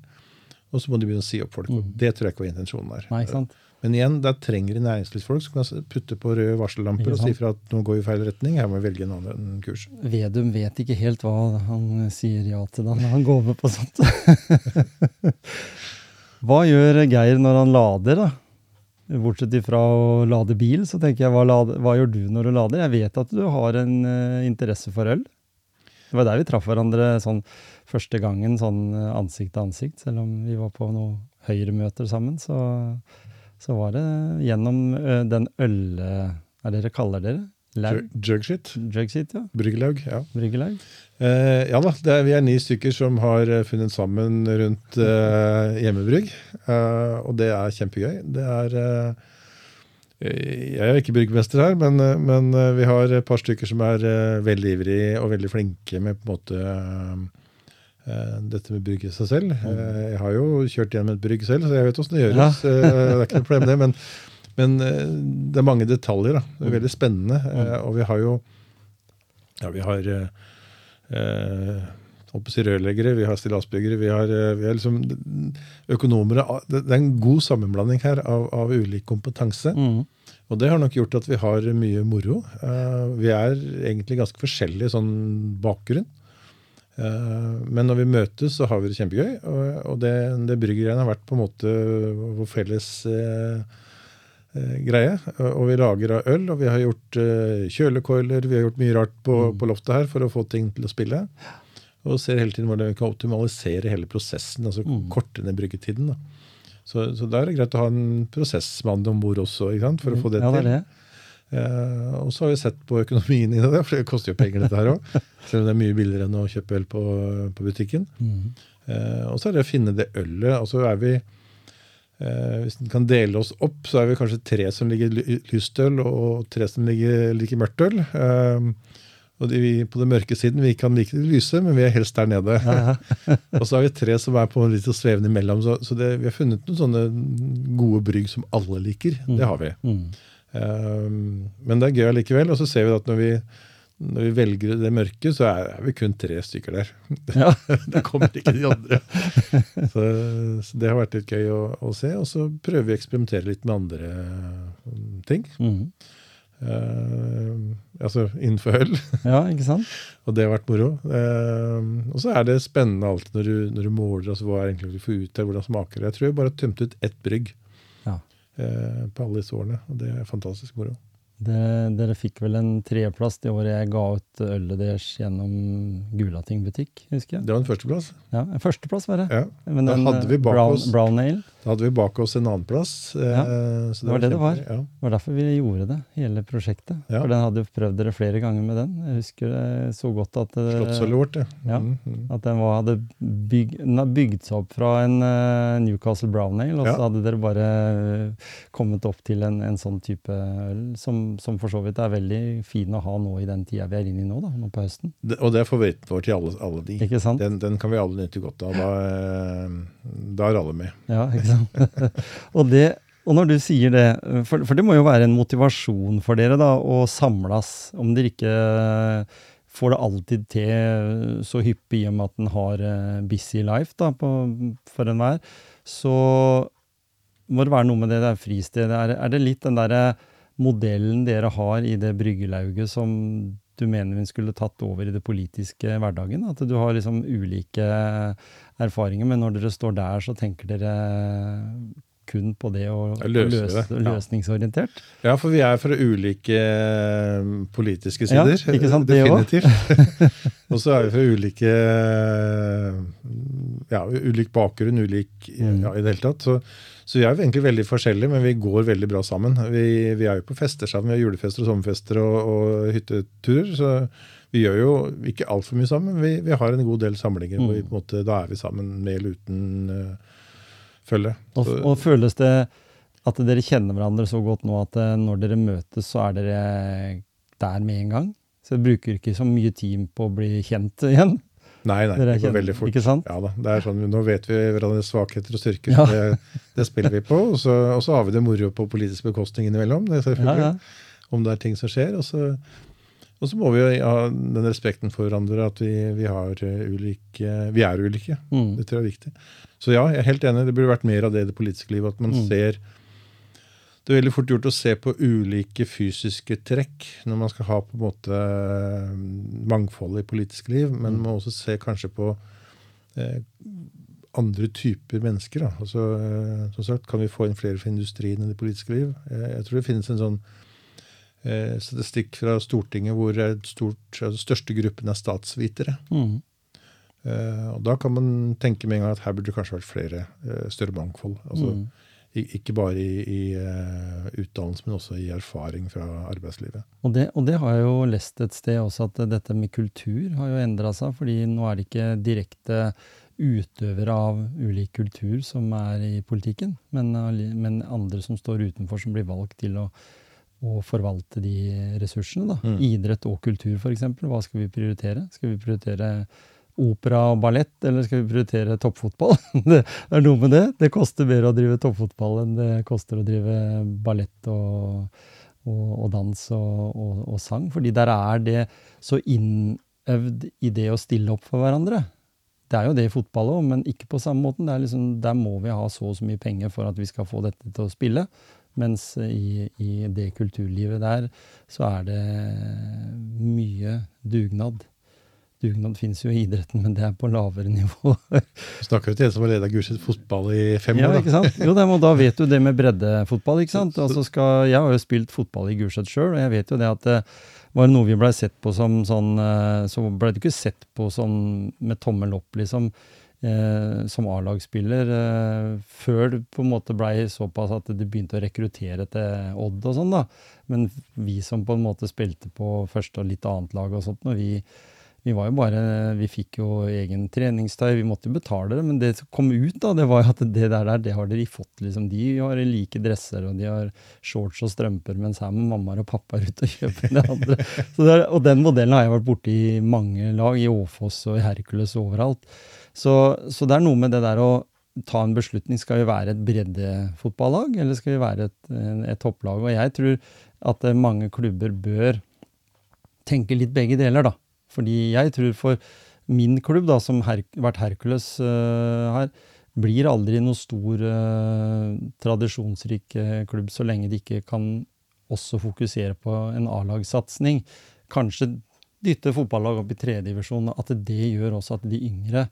Og så må de begynne å si opp folk. Mm. Det tror jeg ikke var intensjonen der. Nei, ikke sant? Men igjen, der trenger de næringslivsfolk som kan putte på røde varsellamper og si fra at nå går vi i feil retning, her må vi velge en annen kurs. Vedum vet ikke helt hva han sier ja til da når han går med på sånt. hva gjør Geir når han lader, da? Bortsett ifra å lade bil, så tenker jeg, hva, lade, hva gjør du når du lader? Jeg vet at du har en uh, interesse for øl. Det var der vi traff hverandre sånn første gangen, sånn eh, ansikt til ansikt. Selv om vi var på noen Høyre-møter sammen, så, så var det gjennom eh, den øl... Hva er det dere kaller dere? Laug? Jug- Jugshit. Ja. Bryggelaug. Ja. Bryggelaug. Eh, ja da, det er, vi er ni stykker som har eh, funnet sammen rundt eh, hjemmebrygg. Eh, og det er kjempegøy. Det er eh, Jeg er ikke bryggmester her, men, men vi har et par stykker som er veldig ivrige og veldig flinke med på en måte dette med brygge seg selv. Eh, jeg har jo kjørt gjennom et brygg selv, så jeg vet åssen det gjøres. Ja. det er ikke noe problem det, men, men eh, det er mange detaljer. da. Det er veldig spennende. eh, og vi har jo ja, vi har eh, eh, rørleggere, vi har stillasbyggere, vi har, eh, vi har liksom økonomer. Det er en god sammenblanding her av, av ulik kompetanse. Mm. Og det har nok gjort at vi har mye moro. Eh, vi er egentlig ganske forskjellige sånn bakgrunn. Eh, men når vi møtes, så har vi det kjempegøy. Og, det, det bryggeriet har vært på en måte vår felles eh, eh, greie. Og vi lager av øl, og vi har gjort eh, kjølekoiler, vi har gjort mye rart på, på loftet her for å få ting til å spille. Og ser hele tiden hvordan vi kan optimalisere hele prosessen, altså Mm. korte ned bryggetiden. Så, så da er det greit å ha en prosessmann om bord også, for å få det ja, det til. Eh, og så har vi sett på økonomien i det, for det koster jo penger dette her òg. Selv om det er mye billigere enn å kjøpe øl på, på butikken. Mm. Eh, og så er det å finne det ølet. altså er vi eh, Hvis en kan dele oss opp, så er vi kanskje tre som ligger ly- lyst øl, og tre som ligger, like mørkt øl. Eh, Og de, vi på den mørke siden vi kan like det lyse, men vi er helst der nede. og så har vi tre som er på litt svevende imellom. Så, så det, vi har funnet noen sånne gode brygg som alle liker. Mm. Det har vi. Mm. Um, men det er gøy allikevel. Og så ser vi at når vi, når vi velger det mørke, så er, vi kun tre stykker der. Ja. det kommer ikke de andre. Så, så det har vært litt gøy å, å se. Og så prøver vi å eksperimentere litt med andre um, ting. Mm. Uh, altså innenfor øl. Ja, ikke sant? og det har vært moro. Uh, og så er det spennende alltid når du, når du måler altså, hva er egentlig du får ut her, hvordan smaker det. Jeg tror jeg bare tømte ut ett brygg på alle disse årene. Og det er fantastisk moro. Dere, fikk vel en tredjeplass det året jeg ga ut ølet deres gjennom Gulating butikk, husker jeg. Det var en førsteplass. Ja, en Førsteplass, var det. Ja. Men Da hadde vi eh, bak brown, oss- brown ale. Da hadde vi bak oss en annen plass. Ja, Uh, det var det det var. Ja. Det var derfor vi gjorde det, hele prosjektet. Ja. For den hadde jo prøvd dere flere ganger med den. Jeg husker det så godt at det, Slottsølvet vårt, det. Ja. Mm, mm. At den var, hadde den bygd seg opp fra en uh, Newcastle Brown Ale, og Ja. så hadde dere bare eh, kommet opp til en, en sånn type øl, som, som for så vidt er veldig fin å ha nå i den tida vi er inne i nå, da, nå på høsten. Det, og det er favoritten vår til alle, alle de. Ikke sant? Den, den kan vi alle nyte godt av. Da, eh, da er alle med. Ja, ikke sant? og, det, og når du sier det, for, for det må jo være en motivasjon for dere da, å samles, om dere ikke får det alltid til så hyppig i og med at en har eh, busy life da, på, for enhver, så må det være noe med det der fristedet. Er, er det litt den derre modellen dere har i det bryggelauget som du mener vi skulle tatt over i det politiske hverdagen? At du har liksom ulike erfaringer, men når dere står der, så tenker dere kun på det å løse det, ja. løsningsorientert? Ja, for vi er fra ulike politiske politiske Ja, sider. ikke sant, Definitivt. og så er vi fra ulike eh, Ja, ulik bakgrunn, ulik ja, i det hele tatt. Så, så vi er jo egentlig veldig forskjellige, men vi går veldig bra sammen. Vi, vi er jo på fester sammen. Vi har julefester og sommerfester og, og hytteturer. Så vi gjør jo ikke altfor mye sammen. men Vi, vi har en god del samlinger hvor vi Mm. på en måte, da er vi sammen med eller uten uh, følge. Og, og føles det at dere kjenner hverandre så godt nå at eh, når dere møtes, så er dere der med en gang? Så dere bruker ikke så mye tid på å bli kjent igjen? Nei, nei, Dere det går veldig fort. ikke sant? Ja da, det er sånn, Nå vet vi hverandres svakheter og styrker, Ja. det, det spiller vi på. Og så, og så har vi det moro på politisk bekostning innimellom. Det Ja, ja. Om det er ting som skjer. Og så, og så må vi jo ha den respekten for hverandre at vi, vi, har eh, ulike, vi er ulike. Mm. Det tror jeg er viktig. Så ja, jeg er helt enig. Det burde vært mer av det i det politiske livet. At man Mm. ser Det er veldig fort gjort å se på ulike fysiske trekk når man skal ha på en måte eh, mangfold i politisk liv, men Mm. man må også se kanskje på eh, andre typer mennesker. Da. Altså, eh, som sagt, kan vi få inn flere fra industrien i det politiske liv? Eh, jeg tror det finnes en sånn statistikk fra Stortinget hvor et stort, altså, største gruppen er statsvitere. Mm. Og Da kan man tenke med en gang at her burde det kanskje vært flere, større mangfold. Altså, Mm. Ikke bare i, i eh, utdannelse, men også i erfaring fra arbeidslivet. Og det, og det har jeg jo lest et sted også, at dette med kultur har jo endra seg. fordi nå er det ikke direkte utøvere av ulik kultur som er i politikken, men, men andre som står utenfor, som blir valgt til å, å forvalte de ressursene. Da. Mm. Idrett og kultur, f.eks. Hva skal vi prioritere? Skal vi prioritere opera og ballett, eller skal vi prioritere toppfotball? det er noe med det. Det koster mer å drive toppfotball enn det koster å drive ballett og og, og dans og, og, sang. Fordi der er det så innøvd i det å stille opp for hverandre. Det er jo det i fotball òg, men ikke på samme måten. Liksom, der må vi ha så og så mye penger for at vi skal få dette til å spille. Mens i, i det kulturlivet der, så er det mye dugnad. Dugnad finnes jo i idretten, men det er på lavere nivå. Snakker du til en som har leda Gulset fotball i fem Ja, år? ikke sant? Jo, det, da vet du det med breddefotball, ikke sant? Altså skal, jeg har jo spilt fotball i Gulset sjøl, og jeg vet jo det at det var noe vi blei sett på som sånn eh, Så blei det ikke sett på sånn med tommel opp, liksom, eh, som A-lagsspiller, eh, før det på en måte blei såpass at det begynte å rekruttere til Odd og sånn, da. Men vi som på en måte spilte på første og litt annet lag og sånt, når vi Vi var jo bare, vi fikk jo egen treningstøy, vi måtte jo betale det. Men det som kom ut, da, det var jo at det der, der det har dere fått. liksom. De har like dresser, og de har shorts og strømper, mens her må mammaer og pappaer ut og kjøpe det andre. Det, og den modellen har jeg vært borti i mange lag, i Åfoss og i Hercules og overalt. Så, så det er noe med det der å ta en beslutning. Skal vi være et breddefotballag, eller skal vi være et, et topplag? Og jeg tror at mange klubber bør tenke litt begge deler, da. Fordi jeg tror for min klubb, da, som har vært Hercules uh, her, blir aldri noe stor uh, tradisjonsrik uh, klubb så lenge de ikke kan også fokusere på en A-lagssatsing. Kanskje dytte fotballag opp i tredjedivisjon. At det gjør også at de yngre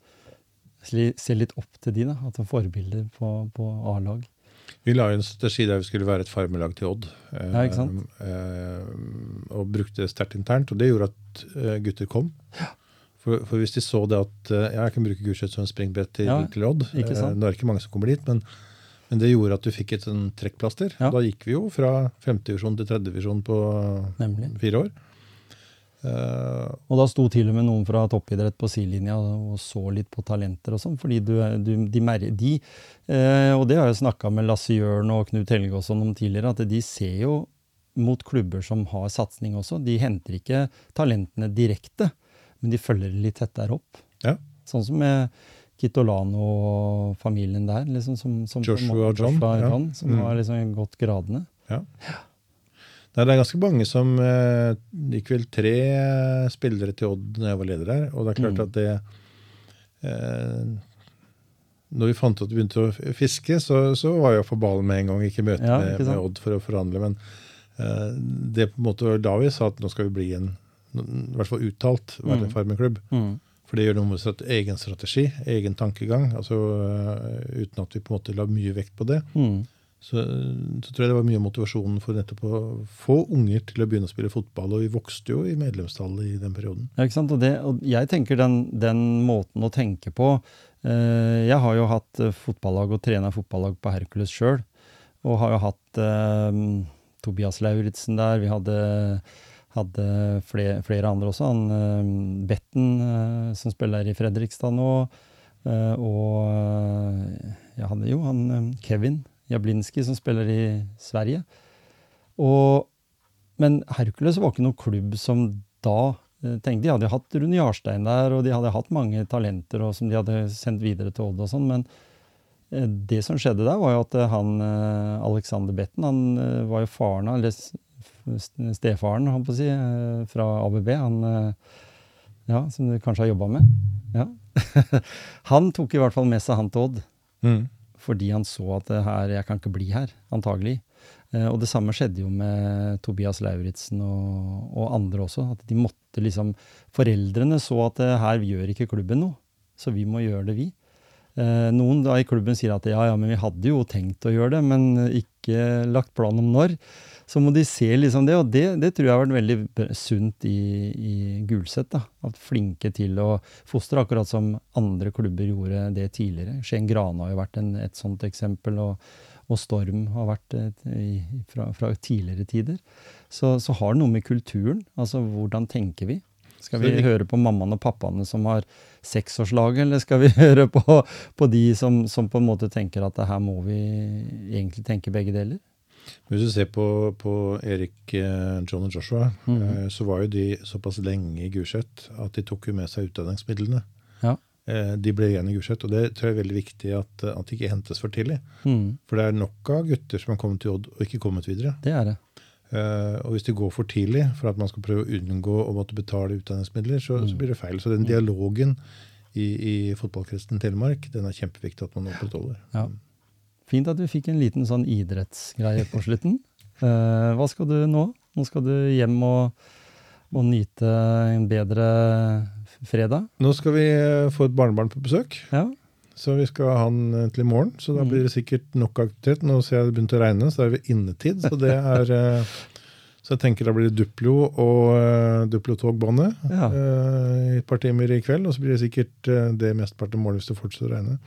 ser litt opp til de, da, at de er forbilder på, på A-lag. Vi la en strategi der vi skulle være et farmelag til Odd. Ja, ikke sant? Eh, og brukte sterkt internt. Og det gjorde at eh, gutter kom. For, for, hvis de så det at eh, ja, jeg kan bruke Gulset som springbrett til, Ja, til Odd ikke sant? eh, Nå er det ikke mange som kommer dit, men, men det gjorde at du fikk et sånn trekkplaster. Ja. Da gikk vi jo fra femtevisjon til tredjevisjon på Nemlig. fire år. Eh, Og da sto til og med noen fra toppidrett på sidelinja og så litt på talenter og sånn, fordi du, du, de, de eh, Og det har jeg snakka med Lasse Jørn og Knut Helge og sånn om tidligere, at de ser jo mot klubber som har satsing også. De henter ikke talentene direkte, men de følger litt tettere opp. Ja. Sånn som med Kitolano og familien der. Liksom, som, som Joshua måte- John, Joshua ja. Som Mm. har liksom gått gradene. Nei, det er ganske mange som eh, gikk vel tre eh, spillere til Odd når jeg var leder der. Og det er klart Mm. at det eh, Når vi fant ut at vi begynte å fiske, så, så var jeg på ballen med en gang. Ikke møte Ja, med, med Odd for å forhandle. Men eh, det på en måte da vi sa at nå skal vi bli en i hvert fall uttalt være en Mm. farmerklubb. Mm. For det gjør noe med egen strategi, egen tankegang. altså eh, Uten at vi på en måte la mye vekt på det. Mm. Så, så tror jeg det var mye av motivasjonen for nettopp å få unger til å begynne å spille fotball. Og vi vokste jo i medlemstallet i den perioden. Ja, ikke sant? Og, det, og jeg tenker den, den måten å tenke på eh, Jeg har jo hatt eh, fotballag og trena fotballag på Hercules sjøl. Og har jo hatt eh, Tobias Lauritzen der. Vi hadde, hadde flere, flere andre også. Han eh, Betten, eh, som spiller i Fredrikstad nå. eh, og jeg hadde jo han Kevin Jablinski, som spiller i Sverige. Og, men Hercules var ikke noen klubb som da eh, tenkte, De hadde hatt Rune Jarstein der, og de hadde hatt mange talenter og som de hadde sendt videre til Odd og sånn, men eh, det som skjedde der, var jo at eh, han Alexander Betten, han var jo faren, eller stefaren, han på å si, fra ABB, han ja, som du kanskje har jobba med. Ja. han tok i hvert fall med seg han til Odd fordi han så at her, jeg kan ikke bli her, antagelig. Eh, og det samme skjedde jo med Tobias Lauritzen og, og andre også. At de måtte liksom Foreldrene så at eh, her gjør ikke klubben noe, så vi må gjøre det, vi. Eh, noen da i klubben sier at ja, ja, men vi hadde jo tenkt å gjøre det, men ikke lagt plan om når. Så må de se liksom det, og det, det tror jeg har vært veldig sunt i, i Gulset. da, At flinke til å fostre, akkurat som andre klubber gjorde det tidligere. Skien Grane har jo vært en, et sånt eksempel, og, og Storm har vært et, i, fra, fra tidligere tider. Så, så har det noe med kulturen, altså hvordan tenker vi? Skal vi høre på mammaene og pappaene som har seksårslaget, eller skal vi høre på, på de som, som på en måte tenker at her må vi egentlig tenke begge deler? Hvis du ser på, på Erik, eh, John og Joshua, mm. så var jo de såpass lenge i Gulset at de tok jo med seg utdanningsmidlene. Ja. Eh, De ble igjen i Gulset, og det tror jeg er veldig viktig at, at de ikke hentes for tidlig. Mm, For det er nok av gutter som har kommet til Odd og ikke kommet videre. det er det. Eh, og hvis de går for tidlig for at man skal prøve å unngå å måtte betale utdanningsmidler, så, Mm. så blir det feil. Så den dialogen i, i fotballkretsen Telemark den er kjempeviktig at man opprettholder. Ja. Fint at du fikk en liten sånn idrettsgreie på slutten. Uh, hva skal du nå? Nå skal du hjem og, og nyte en bedre fredag. Nå skal vi eh, få et barnebarn på besøk. Ja. Så vi skal ha han eh, til i morgen, så da Mm. blir det sikkert nok aktivitet. Nå ser jeg det begynte å regne, så da er vi innetid. Så det er Uh, Så jeg tenker da blir det Duplo og uh, Duplo-togbåndet Ja. uh, et par timer i kveld. Og så blir det sikkert uh, det mesteparten morgenen hvis det fortsetter å regne.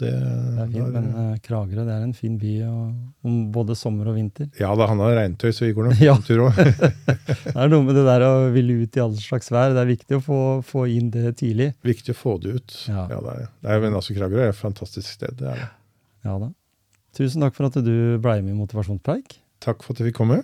Det, Det er fint, der, men eh, Kragerø det er en fin by om både sommer og vinter. Ja da, han har regntøy, så vi går nok Ja. en tur òg. Det er noe med det der å ville ut i all slags vær. Det er viktig å få, få inn det tidlig. Viktig å få det ut. Ja. det er det. det er, men altså, Kragerø er et fantastisk sted. det er det. Ja da. Tusen takk for at du blei med i Motivasjonspreik. Takk for at jeg fikk komme.